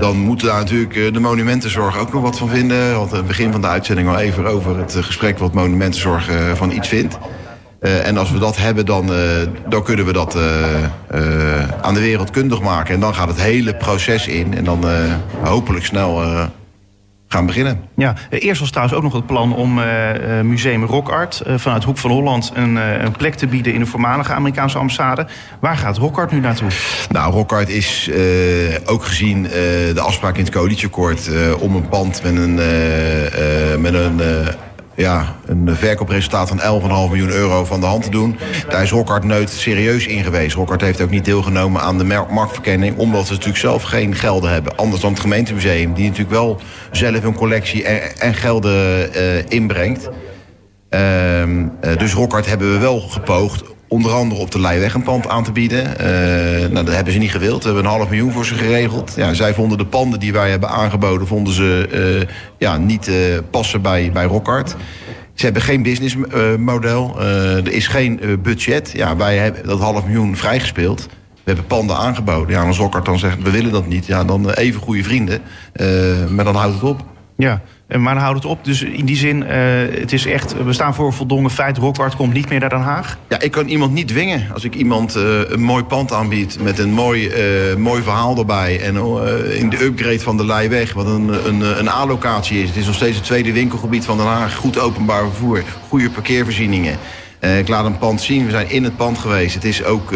dan moeten daar natuurlijk de monumentenzorg ook nog wat van vinden. Want aan het begin van de uitzending al even over het gesprek wat monumentenzorg van iets vindt. En als we dat hebben, dan, dan kunnen we dat aan de wereld kundig maken. En dan gaat het hele proces in. En dan hopelijk snel gaan beginnen. Ja, eerst was trouwens ook nog het plan om Museum Rock Art... vanuit Hoek van Holland een, een, plek te bieden... in de voormalige Amerikaanse ambassade. Waar gaat Rock Art nu naartoe? Nou, Rock Art is ook gezien de afspraak in het coalitieakkoord... om een pand met een... met een ja, een verkoopresultaat van 11,5 miljoen euro van de hand te doen. Daar is Rockhart Neut serieus in geweest. Rockhart heeft ook niet deelgenomen aan de marktverkenning... omdat ze natuurlijk zelf geen gelden hebben. Anders dan het gemeentemuseum, die natuurlijk wel zelf een collectie en, en gelden uh, inbrengt. Uh, uh, dus Rockhart hebben we wel gepoogd onder andere op de Leijweg een pand aan te bieden. Uh, nou, dat hebben ze niet gewild. We hebben een half miljoen voor ze geregeld. Ja, zij vonden de panden die wij hebben aangeboden... vonden ze uh, ja, niet uh, passen bij, bij Rockhart. Ze hebben geen businessmodel. er is geen budget. Ja, wij hebben dat half miljoen vrijgespeeld. We hebben panden aangeboden. Ja, als Rockhart dan zegt, we willen dat niet. Ja, dan even goede vrienden. maar dan houdt het op. Ja, maar dan houdt het op. Dus in die zin, uh, het is echt, we staan voor een voldongen feit. Rockwart komt niet meer naar Den Haag. Ja, ik kan iemand niet dwingen. Als ik iemand uh, een mooi pand aanbied met een mooi, uh, mooi verhaal erbij. En in de upgrade van de Leijweg, wat een, een, een A-locatie is. Het is nog steeds het tweede winkelgebied van Den Haag. Goed openbaar vervoer, goede parkeervoorzieningen. ik laat een pand zien. We zijn in het pand geweest. Het is ook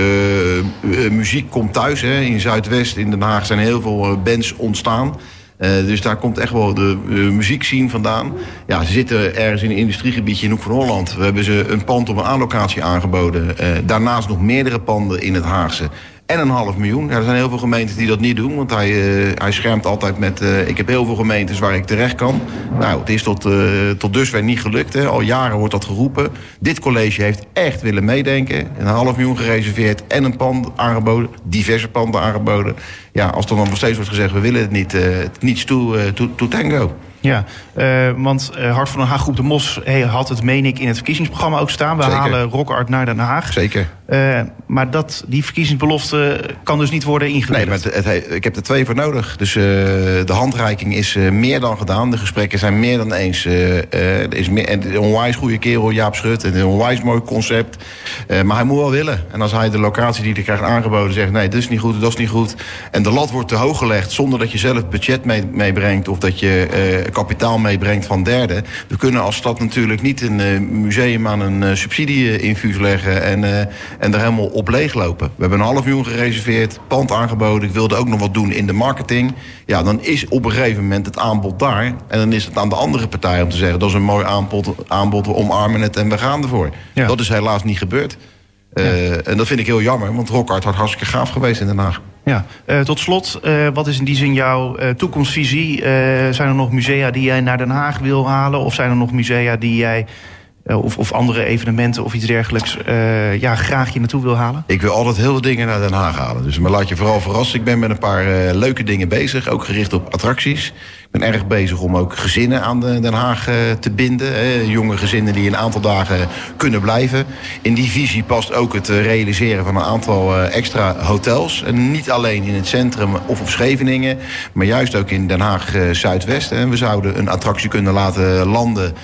muziek komt thuis. Hè. In Zuidwest, in Den Haag zijn heel veel bands ontstaan. Uh, dus daar komt echt wel de muziek zien vandaan. Ja, ze zitten ergens in een industriegebiedje in Hoek van Holland. We hebben ze een pand op een aanlocatie aangeboden. Uh, daarnaast nog meerdere panden in het Haagse en een half miljoen. Ja, er zijn heel veel gemeentes die dat niet doen. Want hij, uh, hij schermt altijd met... Uh, ik heb heel veel gemeentes waar ik terecht kan. Nou, het is tot, uh, tot dusver niet gelukt. Hè. Al jaren wordt dat geroepen. Dit college heeft echt willen meedenken. Een half miljoen gereserveerd en een pand aangeboden. Diverse panden aangeboden. Ja, als dan nog steeds wordt gezegd... we willen het niet, niets toe, to, to tango. Ja, uh, want uh, Hart van Den Haag Groep de Mos hey, had het, meen ik, in het verkiezingsprogramma ook staan. We Zeker. halen Rockart naar Den Haag. Zeker. Uh, maar dat, die verkiezingsbelofte kan dus niet worden ingewilligd. Nee, maar het, het, ik heb er twee voor nodig. Dus de handreiking is meer dan gedaan. De gesprekken zijn meer dan eens. er is meer, en een onwijs goede kerel, Jaap Schut. En een onwijs mooi concept. maar hij moet wel willen. En als hij de locatie die hij krijgt aangeboden zegt... nee, dit is niet goed, dat is niet goed. En de lat wordt te hoog gelegd zonder dat je zelf budget meebrengt... of dat je kapitaal meebrengt van derden. We kunnen als stad natuurlijk niet een uh, museum aan een uh, subsidieinfuus leggen en, en er helemaal op leeglopen. We hebben een half miljoen gereserveerd, pand aangeboden. Ik wilde ook nog wat doen in de marketing. Ja, dan is op een gegeven moment het aanbod daar. En dan is het aan de andere partij om te zeggen... dat is een mooi aanbod, aanbod we omarmen het en we gaan ervoor. Ja. Dat is helaas niet gebeurd. Ja. En dat vind ik heel jammer, want Rockart had hartstikke gaaf geweest in Den Haag. Ja, uh, tot slot, uh, wat is in die zin jouw uh, toekomstvisie? zijn er nog musea die jij naar Den Haag wil halen? Of zijn er nog musea die jij, of, of andere evenementen of iets dergelijks, ja, graag je naartoe wil halen? Ik wil altijd heel veel dingen naar Den Haag halen. Dus maar laat je vooral verrassen. Ik ben met een paar leuke dingen bezig, ook gericht op attracties ben erg bezig om ook gezinnen aan Den Haag eh, te binden. Jonge gezinnen die een aantal dagen kunnen blijven. In die visie past ook het eh, realiseren van een aantal eh, extra hotels. En niet alleen in het centrum of op Scheveningen, maar juist ook in Den Haag Zuidwest. We zouden een attractie kunnen laten landen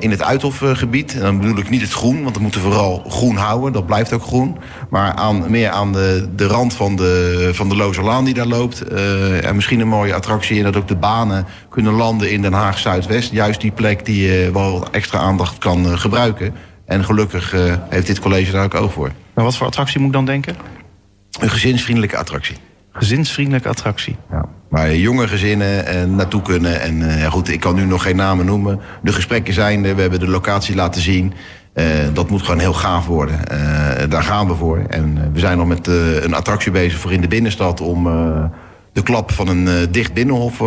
in het Uithofgebied. En dan bedoel ik niet het groen, want we moeten vooral groen houden. Dat blijft ook groen. Maar aan, meer aan de, de rand van de, van de Lozerlaan die daar loopt. Uh, en misschien een mooie attractie in dat ook de banen kunnen landen in Den Haag Zuidwest. Juist die plek die je uh, wel extra aandacht kan gebruiken. En gelukkig heeft dit college daar ook oog voor. Maar wat voor attractie moet ik dan denken? Een gezinsvriendelijke attractie. Gezinsvriendelijke attractie. Ja. Waar jonge gezinnen uh, naartoe kunnen. En uh, goed, ik kan nu nog geen namen noemen. De gesprekken zijn er, we hebben de locatie laten zien. Uh, dat moet gewoon heel gaaf worden. daar gaan we voor. En we zijn nog met een attractie bezig voor in de binnenstad... om de klap van een dicht binnenhof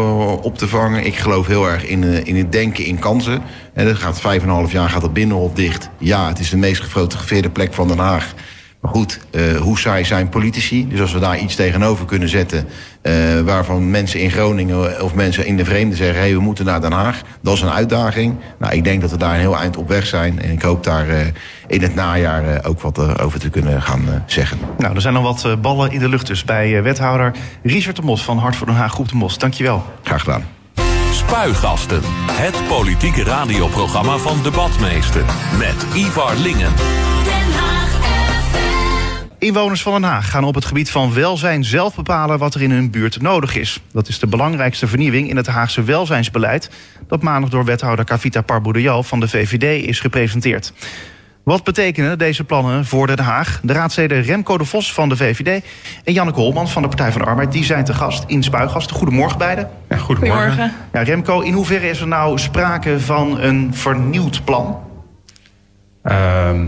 op te vangen. Ik geloof heel erg in, in het denken in kansen. En dat gaat vijf en een half jaar gaat dat binnenhof dicht. Ja, het is de meest gefotografeerde plek van Den Haag. Goed, uh, hoe saai zijn politici? Dus als we daar iets tegenover kunnen zetten... Uh, waarvan mensen in Groningen of mensen in de vreemde zeggen... hé, hey, we moeten naar Den Haag, dat is een uitdaging. Nou, ik denk dat we daar een heel eind op weg zijn. En ik hoop daar uh, in het najaar ook wat over te kunnen gaan zeggen. Nou, er zijn nog wat ballen in de lucht dus bij wethouder Richard de Mos... van Hart voor Den Haag Groep de Mos. Dankjewel. Graag gedaan. Spuigasten, het politieke radioprogramma van Debatmeester. Met Ivar Lingen. Inwoners van Den Haag gaan op het gebied van welzijn zelf bepalen wat er in hun buurt nodig is. Dat is de belangrijkste vernieuwing in het Haagse welzijnsbeleid dat maandag door wethouder Kavita Parboudejal van de VVD is gepresenteerd. Wat betekenen deze plannen voor Den Haag? De raadsleden Remco de Vos van de VVD en Janneke Holman van de Partij van de Arbeid... die zijn te gast in Spuigast. Goedemorgen beiden. Ja, goedemorgen. Goedemorgen. Ja, Remco, in hoeverre is er nou sprake van een vernieuwd plan? Ehm,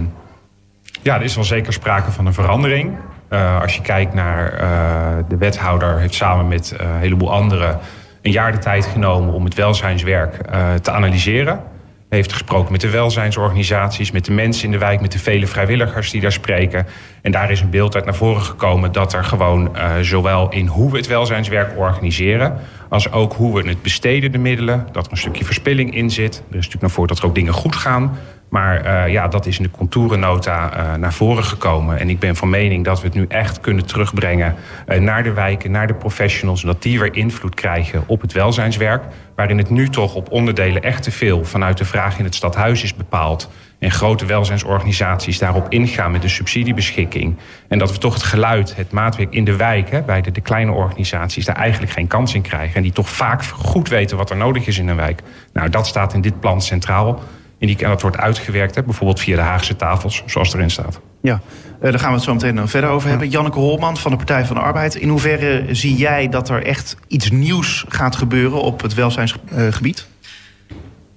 ja, er is wel zeker sprake van een verandering. Uh, als je kijkt naar uh, de wethouder heeft samen met uh, een heleboel anderen een jaar de tijd genomen om het welzijnswerk te analyseren. Heeft gesproken met de welzijnsorganisaties, met de mensen in de wijk, met de vele vrijwilligers die daar spreken. En daar is een beeld uit naar voren gekomen dat er gewoon zowel in hoe we het welzijnswerk organiseren, als ook hoe we het besteden, de middelen, dat er een stukje verspilling in zit. Er is natuurlijk naar voren dat er ook dingen goed gaan. Maar uh, ja, dat is in de contourennota uh, naar voren gekomen. En ik ben van mening dat we het nu echt kunnen terugbrengen uh, naar de wijken, naar de professionals. Dat die weer invloed krijgen op het welzijnswerk. Waarin het nu toch op onderdelen echt te veel vanuit de vraag in het stadhuis is bepaald. En grote welzijnsorganisaties daarop ingaan met de subsidiebeschikking. En dat we toch het geluid, het maatwerk in de wijk, bij de, de kleine organisaties, daar eigenlijk geen kans in krijgen. En die toch vaak goed weten wat er nodig is in een wijk. Nou, dat staat in dit plan centraal. En, die, en dat wordt uitgewerkt, hè, bijvoorbeeld via de Haagse tafels, zoals erin staat. Ja, uh, daar gaan we het zo meteen verder over hebben. Janneke Holman van de Partij van de Arbeid. In hoeverre zie jij dat er echt iets nieuws gaat gebeuren op het welzijnsgebied?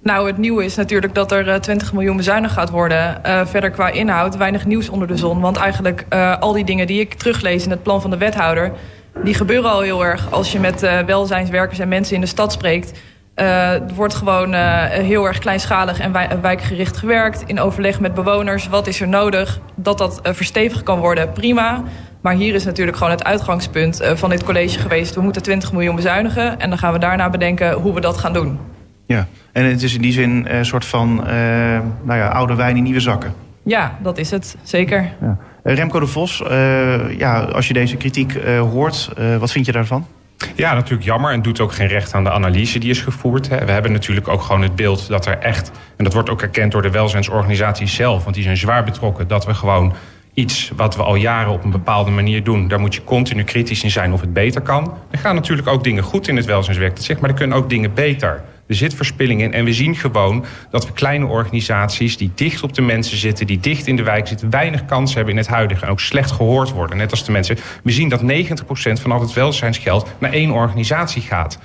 Nou, het nieuwe is natuurlijk dat er uh, 20 miljoen bezuinigd gaat worden. Uh, verder qua inhoud, weinig nieuws onder de zon. Want eigenlijk uh, al die dingen die ik teruglees in het plan van de wethouder... die gebeuren al heel erg als je met welzijnswerkers en mensen in de stad spreekt... Uh, er wordt gewoon uh, heel erg kleinschalig en wij, wijkgericht gewerkt. In overleg met bewoners. Wat is er nodig? Dat dat uh, verstevigd kan worden, prima. Maar hier is natuurlijk gewoon het uitgangspunt van dit college geweest. We moeten 20 miljoen bezuinigen. En dan gaan we daarna bedenken hoe we dat gaan doen. Ja, en het is in die zin een soort van nou ja, oude wijn in nieuwe zakken. Ja, dat is het. Zeker. Ja. Remco de Vos, ja, als je deze kritiek hoort, wat vind je daarvan? Ja, natuurlijk jammer en doet ook geen recht aan de analyse die is gevoerd. We hebben natuurlijk ook gewoon het beeld dat er echt... en dat wordt ook erkend door de welzijnsorganisaties zelf... want die zijn zwaar betrokken dat we gewoon iets wat we al jaren op een bepaalde manier doen... daar moet je continu kritisch in zijn of het beter kan. Er gaan natuurlijk ook dingen goed in het welzijnswerk, dat zeg, maar er kunnen ook dingen beter. Er zit verspilling in en we zien gewoon dat we kleine organisaties... die dicht op de mensen zitten, die dicht in de wijk zitten... weinig kans hebben in het huidige en ook slecht gehoord worden. Net als de mensen. We zien dat 90% van al het welzijnsgeld naar één organisatie gaat.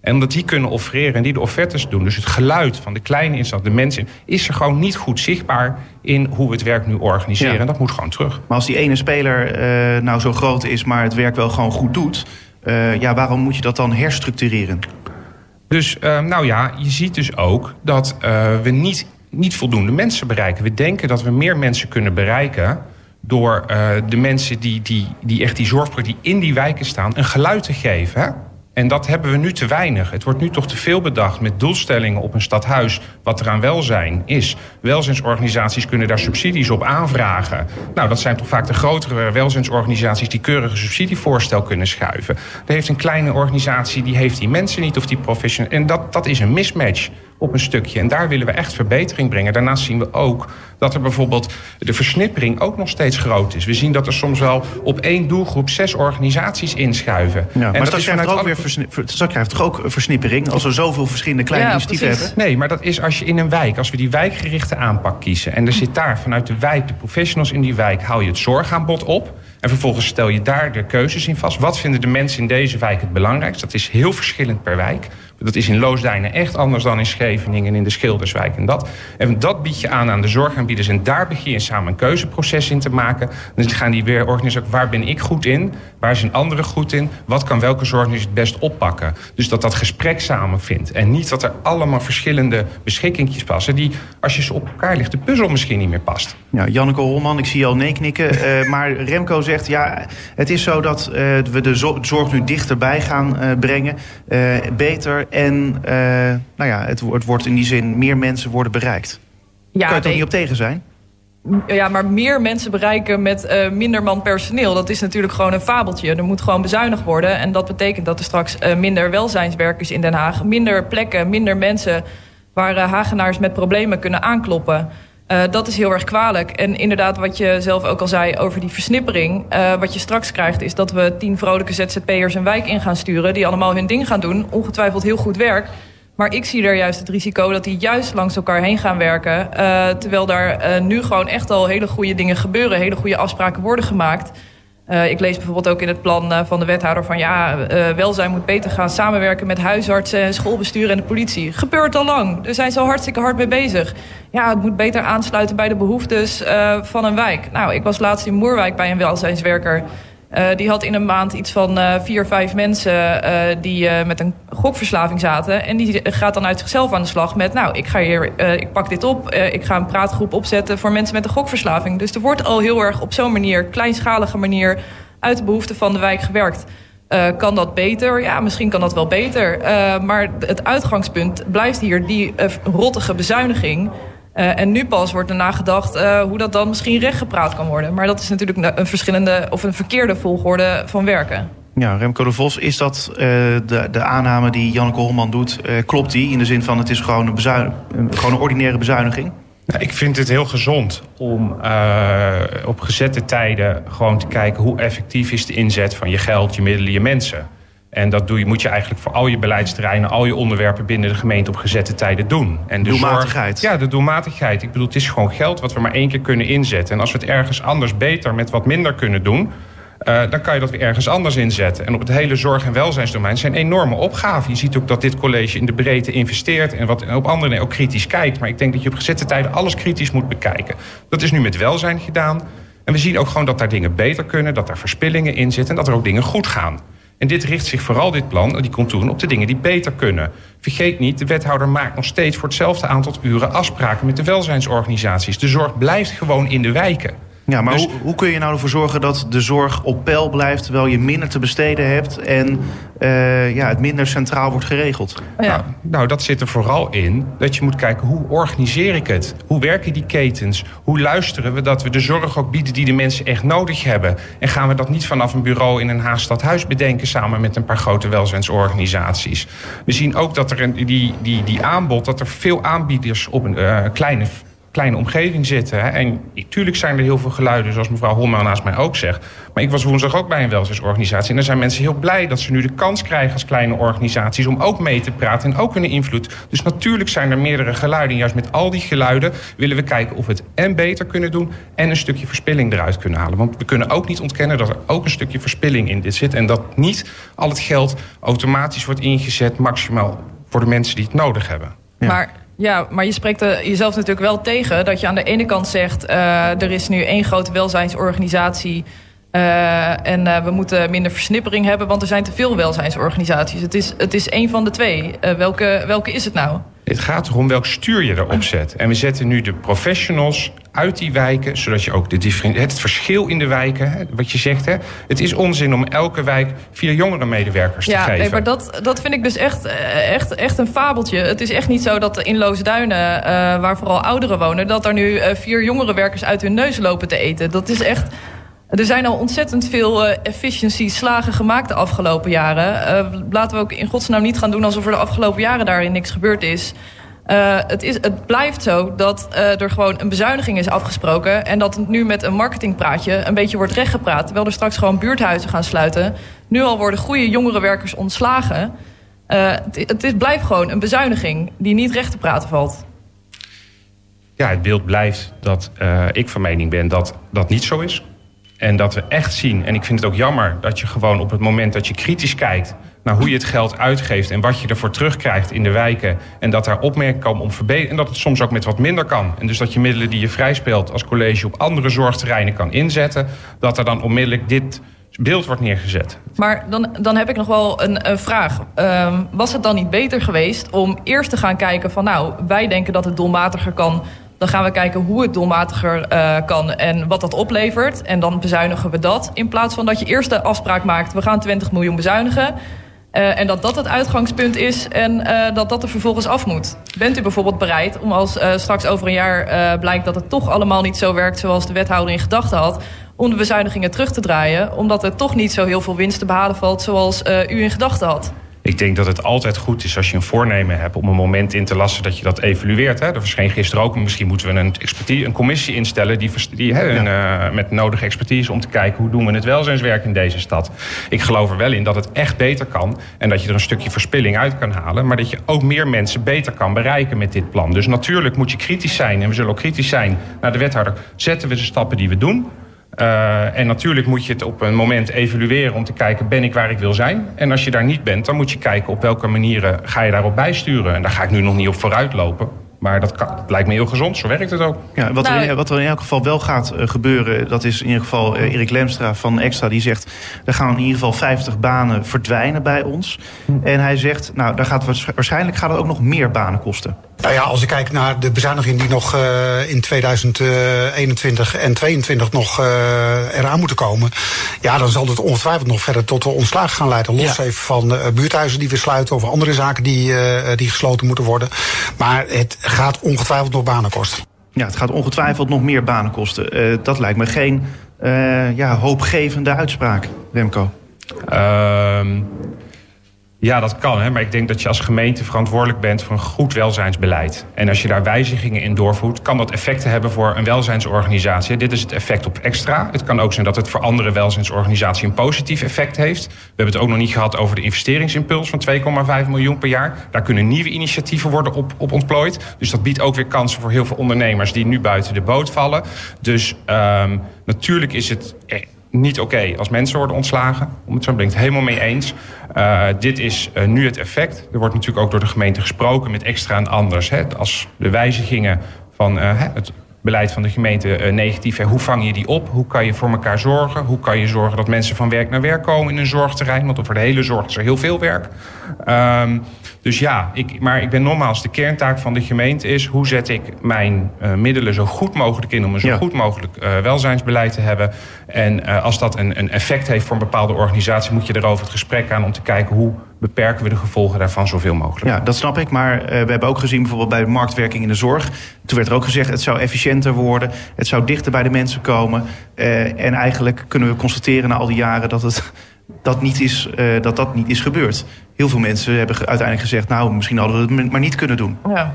En omdat die kunnen offereren en die de offertes doen... dus het geluid van de kleine instelling, de mensen... is er gewoon niet goed zichtbaar in hoe we het werk nu organiseren. Ja. En dat moet gewoon terug. Maar als die ene speler uh, nou zo groot is... maar het werk wel gewoon goed doet... Uh, ja, waarom moet je dat dan herstructureren? Dus uh, nou ja, je ziet dus ook dat uh, we niet, niet voldoende mensen bereiken. We denken dat we meer mensen kunnen bereiken door uh, de mensen die, die, die echt die zorgprojecten die in die wijken staan een geluid te geven. En dat hebben we nu te weinig. Het wordt nu toch te veel bedacht met doelstellingen op een stadhuis. Wat er aan welzijn is. Welzijnsorganisaties kunnen daar subsidies op aanvragen. Nou, dat zijn toch vaak de grotere welzijnsorganisaties die keurige subsidievoorstel kunnen schuiven. Er heeft een kleine organisatie die heeft die mensen niet of die professional. En dat, dat is een mismatch op een stukje. En daar willen we echt verbetering brengen. Daarnaast zien we ook dat er bijvoorbeeld de versnippering ook nog steeds groot is. We zien dat er soms wel op één doelgroep zes organisaties inschuiven. Ja, maar dat, dat krijgt, ook weer dat krijgt toch ook versnippering als we zoveel verschillende kleine ja, initiatieven hebben? Nee, maar dat is als je in een wijk, als we die wijkgerichte aanpak kiezen... en er zit daar vanuit de wijk, de professionals in die wijk... hou je het zorgaanbod op... En vervolgens stel je daar de keuzes in vast. Wat vinden de mensen in deze wijk het belangrijkst? Dat is heel verschillend per wijk. Dat is in Loosdijnen echt anders dan in Scheveningen en in de Schilderswijk en dat. En dat bied je aan aan de zorgaanbieders. En daar begin je samen een keuzeproces in te maken. Dan gaan die weer organiseren, waar ben ik goed in? Waar zijn anderen goed in? Wat kan welke zorg nu het best oppakken? Dus dat dat gesprek samen vindt. En niet dat er allemaal verschillende beschikkingjes passen... die, als je ze op elkaar ligt, de puzzel misschien niet meer past. Ja, Janneke Holman, ik zie al nee knikken. uh, maar Remco zegt, ja, het is zo dat uh, we de zorg nu dichterbij gaan uh, brengen. beter en nou ja, het, het, wordt in die zin meer mensen worden bereikt. Ja, kan je er nee. niet op tegen zijn? Ja, maar meer mensen bereiken met uh, minder man personeel. Dat is natuurlijk gewoon een fabeltje. Er moet gewoon bezuinigd worden. En dat betekent dat er straks uh, minder welzijnswerkers in Den Haag... minder plekken, minder mensen waar uh, Hagenaars met problemen kunnen aankloppen. Uh, dat is heel erg kwalijk. En inderdaad, wat je zelf ook al zei over die versnippering. Uh, wat je straks krijgt, is dat we tien vrolijke ZZP'ers een wijk in gaan sturen. die allemaal hun ding gaan doen. Ongetwijfeld heel goed werk. Maar ik zie er juist het risico dat die juist langs elkaar heen gaan werken. Uh, terwijl daar nu gewoon echt al hele goede dingen gebeuren. Hele goede afspraken worden gemaakt. Uh, ik lees bijvoorbeeld ook in het plan uh, van de wethouder van ja, uh, welzijn moet beter gaan samenwerken met huisartsen en schoolbestuur en de politie. Gebeurt al lang. Daar zijn ze al hartstikke hard mee bezig. Ja, het moet beter aansluiten bij de behoeftes van een wijk. Nou, ik was laatst in Moerwijk bij een welzijnswerker. Uh, die had in een maand iets van uh, vier, vijf mensen uh, die met een gokverslaving zaten. En die gaat dan uit zichzelf aan de slag met... nou, ik, ga hier, ik pak dit op, ik ga een praatgroep opzetten... voor mensen met een gokverslaving. Dus er wordt al heel erg op zo'n manier, kleinschalige manier... uit de behoeften van de wijk gewerkt. kan dat beter? Ja, misschien kan dat wel beter. maar het uitgangspunt blijft hier die rottige bezuiniging... Uh, en nu pas wordt er nagedacht uh, hoe dat dan misschien rechtgepraat kan worden. Maar dat is natuurlijk een verschillende of een verkeerde volgorde van werken. Ja, Remco de Vos, is dat uh, de, de aanname die Janneke Holman doet, klopt die? In de zin van het is gewoon een, bezuin, gewoon een ordinaire bezuiniging? Nou, ik vind het heel gezond om op gezette tijden gewoon te kijken hoe effectief is de inzet van je geld, je middelen, je mensen. En dat doe je, moet je eigenlijk voor al je beleidsterreinen, al je onderwerpen binnen de gemeente op gezette tijden doen. En de doelmatigheid. ja, de doelmatigheid. Ik bedoel, het is gewoon geld wat we maar één keer kunnen inzetten. En als we het ergens anders beter met wat minder kunnen doen. Uh, dan kan je dat weer ergens anders inzetten. En op het hele zorg- en welzijnsdomein zijn enorme opgaven. Je ziet ook dat dit college in de breedte investeert... en wat op andere ook kritisch kijkt. Maar ik denk dat je op gezette tijden alles kritisch moet bekijken. Dat is nu met welzijn gedaan. En we zien ook gewoon dat daar dingen beter kunnen... dat daar verspillingen in zitten en dat er ook dingen goed gaan. En dit richt zich vooral, dit plan, die contouren, op de dingen die beter kunnen. Vergeet niet, de wethouder maakt nog steeds voor hetzelfde aantal uren afspraken met de welzijnsorganisaties. De zorg blijft gewoon in de wijken. Ja, maar dus... hoe, hoe, kun je nou ervoor zorgen dat de zorg op peil blijft... terwijl je minder te besteden hebt en uh, ja, het minder centraal wordt geregeld? Ja. Nou, nou, dat zit er vooral in dat je moet kijken hoe organiseer ik het? Hoe werken die ketens? Hoe luisteren we dat we de zorg ook bieden die de mensen echt nodig hebben? En gaan we dat niet vanaf een bureau in een Haagstadhuis bedenken... samen met een paar grote welzijnsorganisaties? We zien ook dat er een, die, die, die aanbod, dat er veel aanbieders op een uh, kleine kleine omgeving zitten. En natuurlijk zijn er heel veel geluiden, zoals mevrouw Holman naast mij ook zegt. Maar ik was woensdag ook bij een welzijnsorganisatie. En daar zijn mensen heel blij dat ze nu de kans krijgen als kleine organisaties... om ook mee te praten en ook hun invloed. Dus natuurlijk zijn er meerdere geluiden. En juist met al die geluiden willen we kijken of we het en beter kunnen doen... en een stukje verspilling eruit kunnen halen. Want we kunnen ook niet ontkennen dat er ook een stukje verspilling in dit zit. En dat niet al het geld automatisch wordt ingezet... maximaal voor de mensen die het nodig hebben. Ja. Maar ja, maar je spreekt jezelf natuurlijk wel tegen dat je aan de ene kant zegt: uh, er is nu één grote welzijnsorganisatie. Uh, en uh, we moeten minder versnippering hebben, want er zijn te veel welzijnsorganisaties. Het is, het is één van de twee. welke, welke is het nou? Het gaat erom welk stuur je erop zet. En we zetten nu de professionals uit die wijken, zodat je ook de het verschil in de wijken, wat je zegt, hè, het is onzin om elke wijk vier jongere medewerkers ja, te geven. Ja, maar dat, dat vind ik dus echt, echt, echt een fabeltje. Het is echt niet zo dat in Loosduinen, uh, waar vooral ouderen wonen, dat er nu uh, vier jongere werkers uit hun neus lopen te eten. Dat is echt. Er zijn al ontzettend veel uh, efficiency slagen gemaakt de afgelopen jaren. Laten we ook in godsnaam niet gaan doen alsof er de afgelopen jaren daarin niks gebeurd is. Uh, het, is, het blijft zo dat uh, er gewoon een bezuiniging is afgesproken... en dat het nu met een marketingpraatje een beetje wordt rechtgepraat... terwijl er straks gewoon buurthuizen gaan sluiten. Nu al worden goede jongere werkers ontslagen. Uh, het, het blijft gewoon een bezuiniging die niet recht te praten valt. Ja, het beeld blijft dat ik van mening ben dat dat niet zo is. En dat we echt zien, en ik vind het ook jammer... dat je gewoon op het moment dat je kritisch kijkt hoe je het geld uitgeeft en wat je ervoor terugkrijgt in de wijken. En dat daar opmerkingen komen om verbeteren. En dat het soms ook met wat minder kan. En dus dat je middelen die je vrijspeelt als college op andere zorgterreinen kan inzetten. Dat er dan onmiddellijk dit beeld wordt neergezet. Maar dan, dan heb ik nog wel een, vraag. Um, was het dan niet beter geweest om eerst te gaan kijken van nou, wij denken dat het doelmatiger kan. Dan gaan we kijken hoe het doelmatiger uh, kan en wat dat oplevert. En dan bezuinigen we dat. In plaats van dat je eerst de afspraak maakt, we gaan 20 miljoen bezuinigen. Uh, en dat dat het uitgangspunt is en uh, dat dat er vervolgens af moet. Bent u bijvoorbeeld bereid om als uh, straks over een jaar blijkt dat het toch allemaal niet zo werkt zoals de wethouder in gedachten had, om de bezuinigingen terug te draaien, omdat er toch niet zo heel veel winst te behalen valt zoals u in gedachten had? Ik denk dat het altijd goed is als je een voornemen hebt om een moment in te lassen dat je dat evalueert. Hè. Er verscheen gisteren ook, misschien moeten we een, expertise, een commissie instellen die, die hè, een, uh, met nodige expertise om te kijken hoe doen we het welzijnswerk in deze stad. Ik geloof er wel in dat het echt beter kan en dat je er een stukje verspilling uit kan halen, maar dat je ook meer mensen beter kan bereiken met dit plan. Dus natuurlijk moet je kritisch zijn en we zullen ook kritisch zijn naar de wethouder. Zetten we de stappen die we doen? Uh, en natuurlijk moet je het op een moment evalueren om te kijken, ben ik waar ik wil zijn? En als je daar niet bent, dan moet je kijken op welke manieren ga je daarop bijsturen. En daar ga ik nu nog niet op vooruit lopen. Maar dat, kan, lijkt me heel gezond, zo werkt het ook. Ja, wat, er, in, wat er in elk geval wel gaat uh, gebeuren, dat is in ieder geval uh, Erik Lemstra van Extra, die zegt: er gaan in ieder geval 50 banen verdwijnen bij ons. En hij zegt: nou, daar gaat waarschijnlijk gaat het ook nog meer banen kosten. Nou ja, als ik kijk naar de bezuinigingen die nog uh, in 2021 en 2022 nog uh, eraan moeten komen. Ja, dan zal het ongetwijfeld nog verder tot de ontslag gaan leiden. Los ja. even van uh, buurthuizen die we sluiten of andere zaken die, die gesloten moeten worden. Maar het gaat ongetwijfeld nog banen kosten. Ja, het gaat ongetwijfeld nog meer banen kosten. dat lijkt me geen ja, hoopgevende uitspraak, Remco. Ehm, ja, dat kan. Hè? Maar ik denk dat je als gemeente verantwoordelijk bent voor een goed welzijnsbeleid. En als je daar wijzigingen in doorvoert, kan dat effecten hebben voor een welzijnsorganisatie. Dit is het effect op extra. Het kan ook zijn dat het voor andere welzijnsorganisaties een positief effect heeft. We hebben het ook nog niet gehad over de investeringsimpuls van 2,5 miljoen per jaar. Daar kunnen nieuwe initiatieven worden op, op ontplooid. Dus dat biedt ook weer kansen voor heel veel ondernemers die nu buiten de boot vallen. Dus um, natuurlijk is het niet oké als mensen worden ontslagen. Om het zo ben ik het helemaal mee eens. Uh, dit is uh, nu het effect. Er wordt natuurlijk ook door de gemeente gesproken met extra en anders. Hè. Als de wijzigingen van uh, het beleid van de gemeente negatief. Hè. Hoe vang je die op? Hoe kan je voor elkaar zorgen? Hoe kan je zorgen dat mensen van werk naar werk komen in een zorgterrein? Want voor de hele zorg is er heel veel werk. Um, dus ja, ik, maar ik ben nogmaals, de kerntaak van de gemeente is... hoe zet ik mijn uh, middelen zo goed mogelijk in... om een zo ja. goed mogelijk uh, welzijnsbeleid te hebben. En als dat een, een effect heeft voor een bepaalde organisatie... moet je erover het gesprek aan om te kijken... hoe beperken we de gevolgen daarvan zoveel mogelijk. Ja, dat snap ik. Maar we hebben ook gezien bijvoorbeeld bij de marktwerking in de zorg... toen werd er ook gezegd, het zou efficiënter worden... het zou dichter bij de mensen komen. en eigenlijk kunnen we constateren na al die jaren... dat het dat, niet is, uh, dat dat niet is gebeurd. Heel veel mensen hebben uiteindelijk gezegd... nou, misschien hadden we het maar niet kunnen doen. Ja.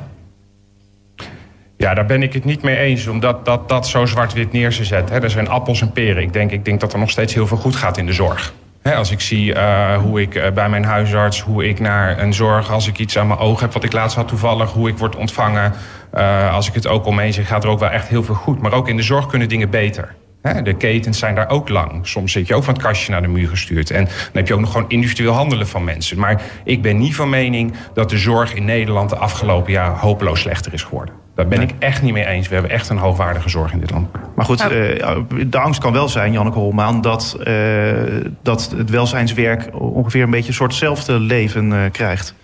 Ja, daar ben ik het niet mee eens, omdat dat, dat zo zwart-wit neer te zetten. Er zijn appels en peren. Ik denk, ik denk dat er nog steeds heel veel goed gaat in de zorg. Als ik zie uh, hoe ik uh, bij mijn huisarts, hoe ik naar een zorg, als ik iets aan mijn oog heb, wat ik laatst had toevallig, hoe ik word ontvangen. Uh, als ik het ook omheen zeg, gaat er ook wel echt heel veel goed. Maar ook in de zorg kunnen dingen beter. De ketens zijn daar ook lang. Soms zit je ook van het kastje naar de muur gestuurd. En dan heb je ook nog gewoon individueel handelen van mensen. Maar ik ben niet van mening dat de zorg in Nederland de afgelopen jaar hopeloos slechter is geworden. Daar ben nee. ik echt niet mee eens. We hebben echt een hoogwaardige zorg in dit land. Maar goed, nou. de angst kan wel zijn, Janneke Holmaan, dat, uh, dat het welzijnswerk ongeveer een beetje een soortzelfde leven uh, krijgt.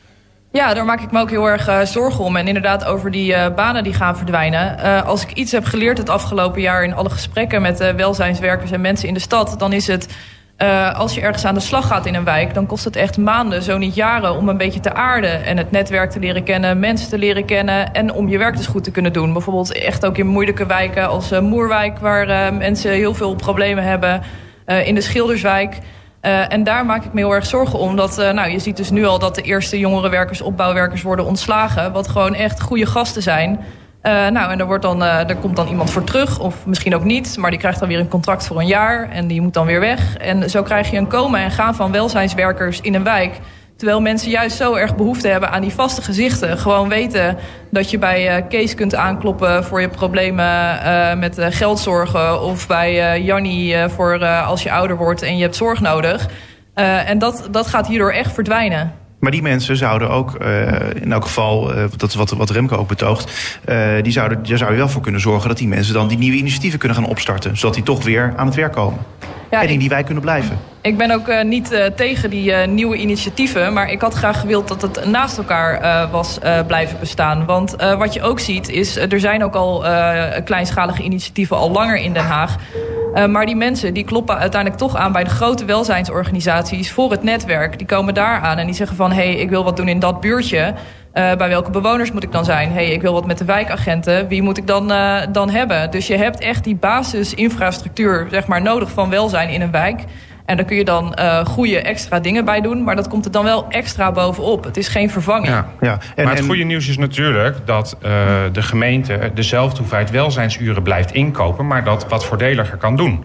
Ja, daar maak ik me ook heel erg uh, zorgen om. En inderdaad over die uh, banen die gaan verdwijnen. Uh, als ik iets heb geleerd het afgelopen jaar in alle gesprekken met welzijnswerkers en mensen in de stad, dan is het. als je ergens aan de slag gaat in een wijk, dan kost het echt maanden, zo niet jaren, om een beetje te aarden. En het netwerk te leren kennen, mensen te leren kennen. En om je werk dus goed te kunnen doen. Bijvoorbeeld echt ook in moeilijke wijken als Moerwijk, waar mensen heel veel problemen hebben. in de Schilderswijk. Uh, en daar maak ik me heel erg zorgen om. Dat, uh, nou, je ziet dus nu al dat de eerste jongerenwerkers, opbouwwerkers worden ontslagen. Wat gewoon echt goede gasten zijn. Uh, nou, en er, wordt dan, er komt dan iemand voor terug, of misschien ook niet. Maar die krijgt dan weer een contract voor een jaar. En die moet dan weer weg. En zo krijg je een komen en gaan van welzijnswerkers in een wijk. Terwijl mensen juist zo erg behoefte hebben aan die vaste gezichten. Gewoon weten dat je bij uh, Kees kunt aankloppen voor je problemen uh, met uh, geldzorgen. Of bij Jannie voor als je ouder wordt en je hebt zorg nodig. en dat, dat gaat hierdoor echt verdwijnen. Maar die mensen zouden ook, in elk geval, dat is wat, wat Remco ook betoogt, die zouden, daar zou je wel voor kunnen zorgen dat die mensen dan die nieuwe initiatieven kunnen gaan opstarten. Zodat die toch weer aan het werk komen. Ja, en in die wijk kunnen blijven. Ik ben ook uh, niet uh, tegen die uh, nieuwe initiatieven. Maar ik had graag gewild dat het naast elkaar was blijven bestaan. Want wat je ook ziet is, er zijn ook al kleinschalige initiatieven al langer in Den Haag. maar die mensen die kloppen uiteindelijk toch aan bij de grote welzijnsorganisaties voor het netwerk. Die komen daar aan en die zeggen van hé, hey, ik wil wat doen in dat buurtje. Uh, bij welke bewoners moet ik dan zijn? hey, ik wil wat met de wijkagenten. Wie moet ik dan, uh, dan hebben? Dus je hebt echt die basisinfrastructuur zeg maar, nodig van welzijn in een wijk. En daar kun je dan uh, goede extra dingen bij doen. Maar dat komt er dan wel extra bovenop. Het is geen vervanging. Ja. Ja, en, maar het en- goede nieuws is natuurlijk dat uh, de gemeente dezelfde hoeveelheid welzijnsuren blijft inkopen, maar dat wat voordeliger kan doen.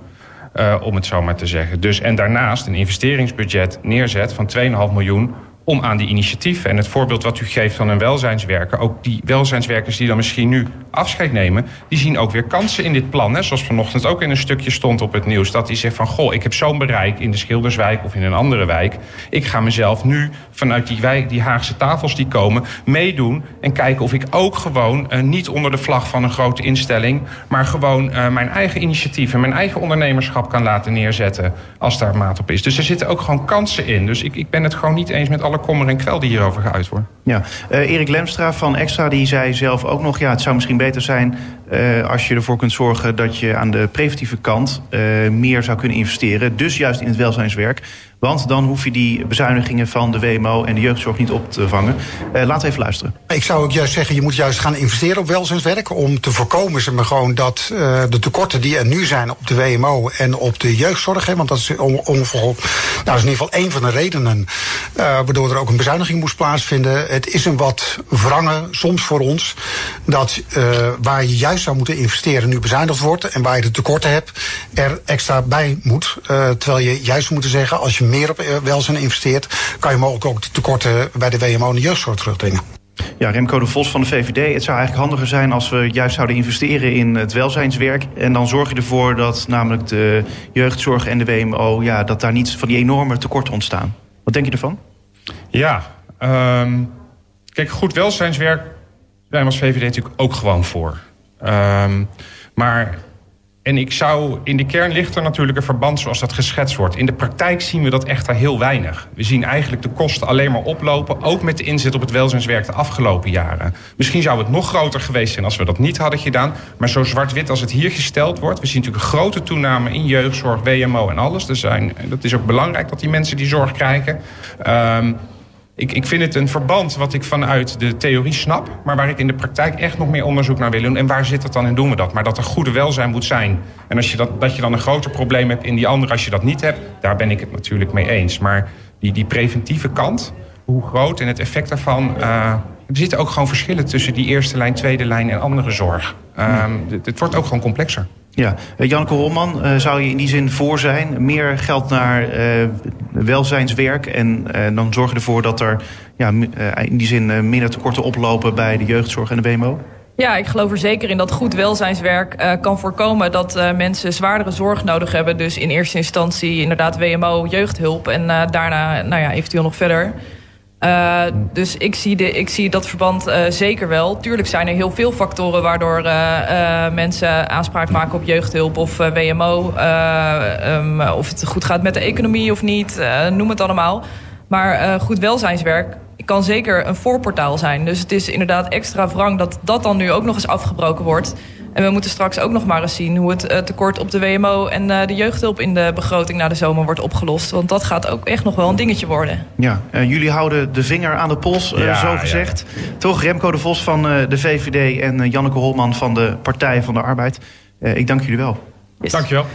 Uh, om het zo maar te zeggen. Dus, en daarnaast een investeringsbudget neerzet van 2,5 miljoen om aan die initiatieven. En het voorbeeld wat u geeft van een welzijnswerker... ook die welzijnswerkers die dan misschien nu afscheid nemen... die zien ook weer kansen in dit plan. Hè? Zoals vanochtend ook in een stukje stond op het nieuws... dat die zegt van, goh, ik heb zo'n bereik in de Schilderswijk... of in een andere wijk. Ik ga mezelf nu vanuit die, wijk, die Haagse tafels die komen... meedoen en kijken of ik ook gewoon... Uh, niet onder de vlag van een grote instelling... maar gewoon uh, mijn eigen initiatief en mijn eigen ondernemerschap kan laten neerzetten... als daar maat op is. Dus er zitten ook gewoon kansen in. Dus ik, ik ben het gewoon niet eens met alle kommer en kwel die hierover geuit wordt. Ja, uh, Erik Lemstra van Extra die zei zelf ook nog... ja, het zou misschien beter zijn uh, als je ervoor kunt zorgen... dat je aan de preventieve kant uh, meer zou kunnen investeren. Dus juist in het welzijnswerk. Want dan hoef je die bezuinigingen van de WMO en de jeugdzorg niet op te vangen. Laten we even luisteren. Ik zou ook juist zeggen, je moet juist gaan investeren op welzijnswerk... om te voorkomen zeg maar, gewoon dat de tekorten die er nu zijn op de WMO en op de jeugdzorg... Hè, want dat is, nou, is in ieder geval een van de redenen... Waardoor er ook een bezuiniging moest plaatsvinden. Het is een wat wrange, soms voor ons... dat waar je zou moeten investeren nu bezuinigd wordt... en waar je de tekorten hebt, er extra bij moet. Uh, terwijl je juist moet zeggen, als je meer op welzijn investeert... kan je mogelijk ook de tekorten bij de WMO en de jeugdzorg terugdringen. Ja, Remco de Vos van de VVD. Het zou eigenlijk handiger zijn als we juist zouden investeren in het welzijnswerk. En dan zorg je ervoor dat namelijk de jeugdzorg en de WMO... Ja, dat daar niet van die enorme tekorten ontstaan. Wat denk je ervan? Ja, um, kijk, goed welzijnswerk zijn we als VVD natuurlijk ook gewoon voor. Um, maar en ik zou, in de kern ligt er natuurlijk een verband zoals dat geschetst wordt. In de praktijk zien we dat echter heel weinig. We zien eigenlijk de kosten alleen maar oplopen, ook met de inzet op het welzijnswerk de afgelopen jaren. Misschien zou het nog groter geweest zijn als we dat niet hadden gedaan. Maar zo zwart-wit als het hier gesteld wordt, we zien natuurlijk een grote toename in jeugdzorg, WMO en alles. Er zijn, dat is ook belangrijk dat die mensen die zorg krijgen. Um, ik, ik vind het een verband wat ik vanuit de theorie snap... maar waar ik in de praktijk echt nog meer onderzoek naar wil doen. En waar zit het dan in doen we dat? Maar dat er goede welzijn moet zijn. En als je dat, dat je dan een groter probleem hebt in die andere als je dat niet hebt... daar ben ik het natuurlijk mee eens. Maar die, die preventieve kant, hoe groot en het effect daarvan... Uh, er zitten ook gewoon verschillen tussen die eerste lijn, tweede lijn en andere zorg. Um, het, het wordt ook gewoon complexer. Ja, uh, Janneke Holman, uh, zou je in die zin voor zijn? Meer geld naar uh, welzijnswerk en dan zorgen ervoor dat er ja, in die zin minder tekorten oplopen bij de jeugdzorg en de WMO? Ja, ik geloof er zeker in dat goed welzijnswerk kan voorkomen dat mensen zwaardere zorg nodig hebben. Dus in eerste instantie inderdaad WMO, jeugdhulp en daarna nou ja, eventueel nog verder. Uh, dus ik zie, de, ik zie dat verband uh, zeker wel. Tuurlijk zijn er heel veel factoren waardoor uh, mensen aanspraak maken op jeugdhulp of WMO. Um, of het goed gaat met de economie of niet, noem het allemaal. Maar goed welzijnswerk kan zeker een voorportaal zijn. Dus het is inderdaad extra wrang dat dat dan nu ook nog eens afgebroken wordt. En we moeten straks ook nog maar eens zien hoe het uh, tekort op de WMO en uh, de jeugdhulp in de begroting na de zomer wordt opgelost. Want dat gaat ook echt nog wel een dingetje worden. Ja, uh, jullie houden de vinger aan de pols, ja, zo gezegd. Ja. Toch, Remco de Vos van de VVD en Janneke Holman van de Partij van de Arbeid. ik dank jullie wel. Yes. Dank je wel.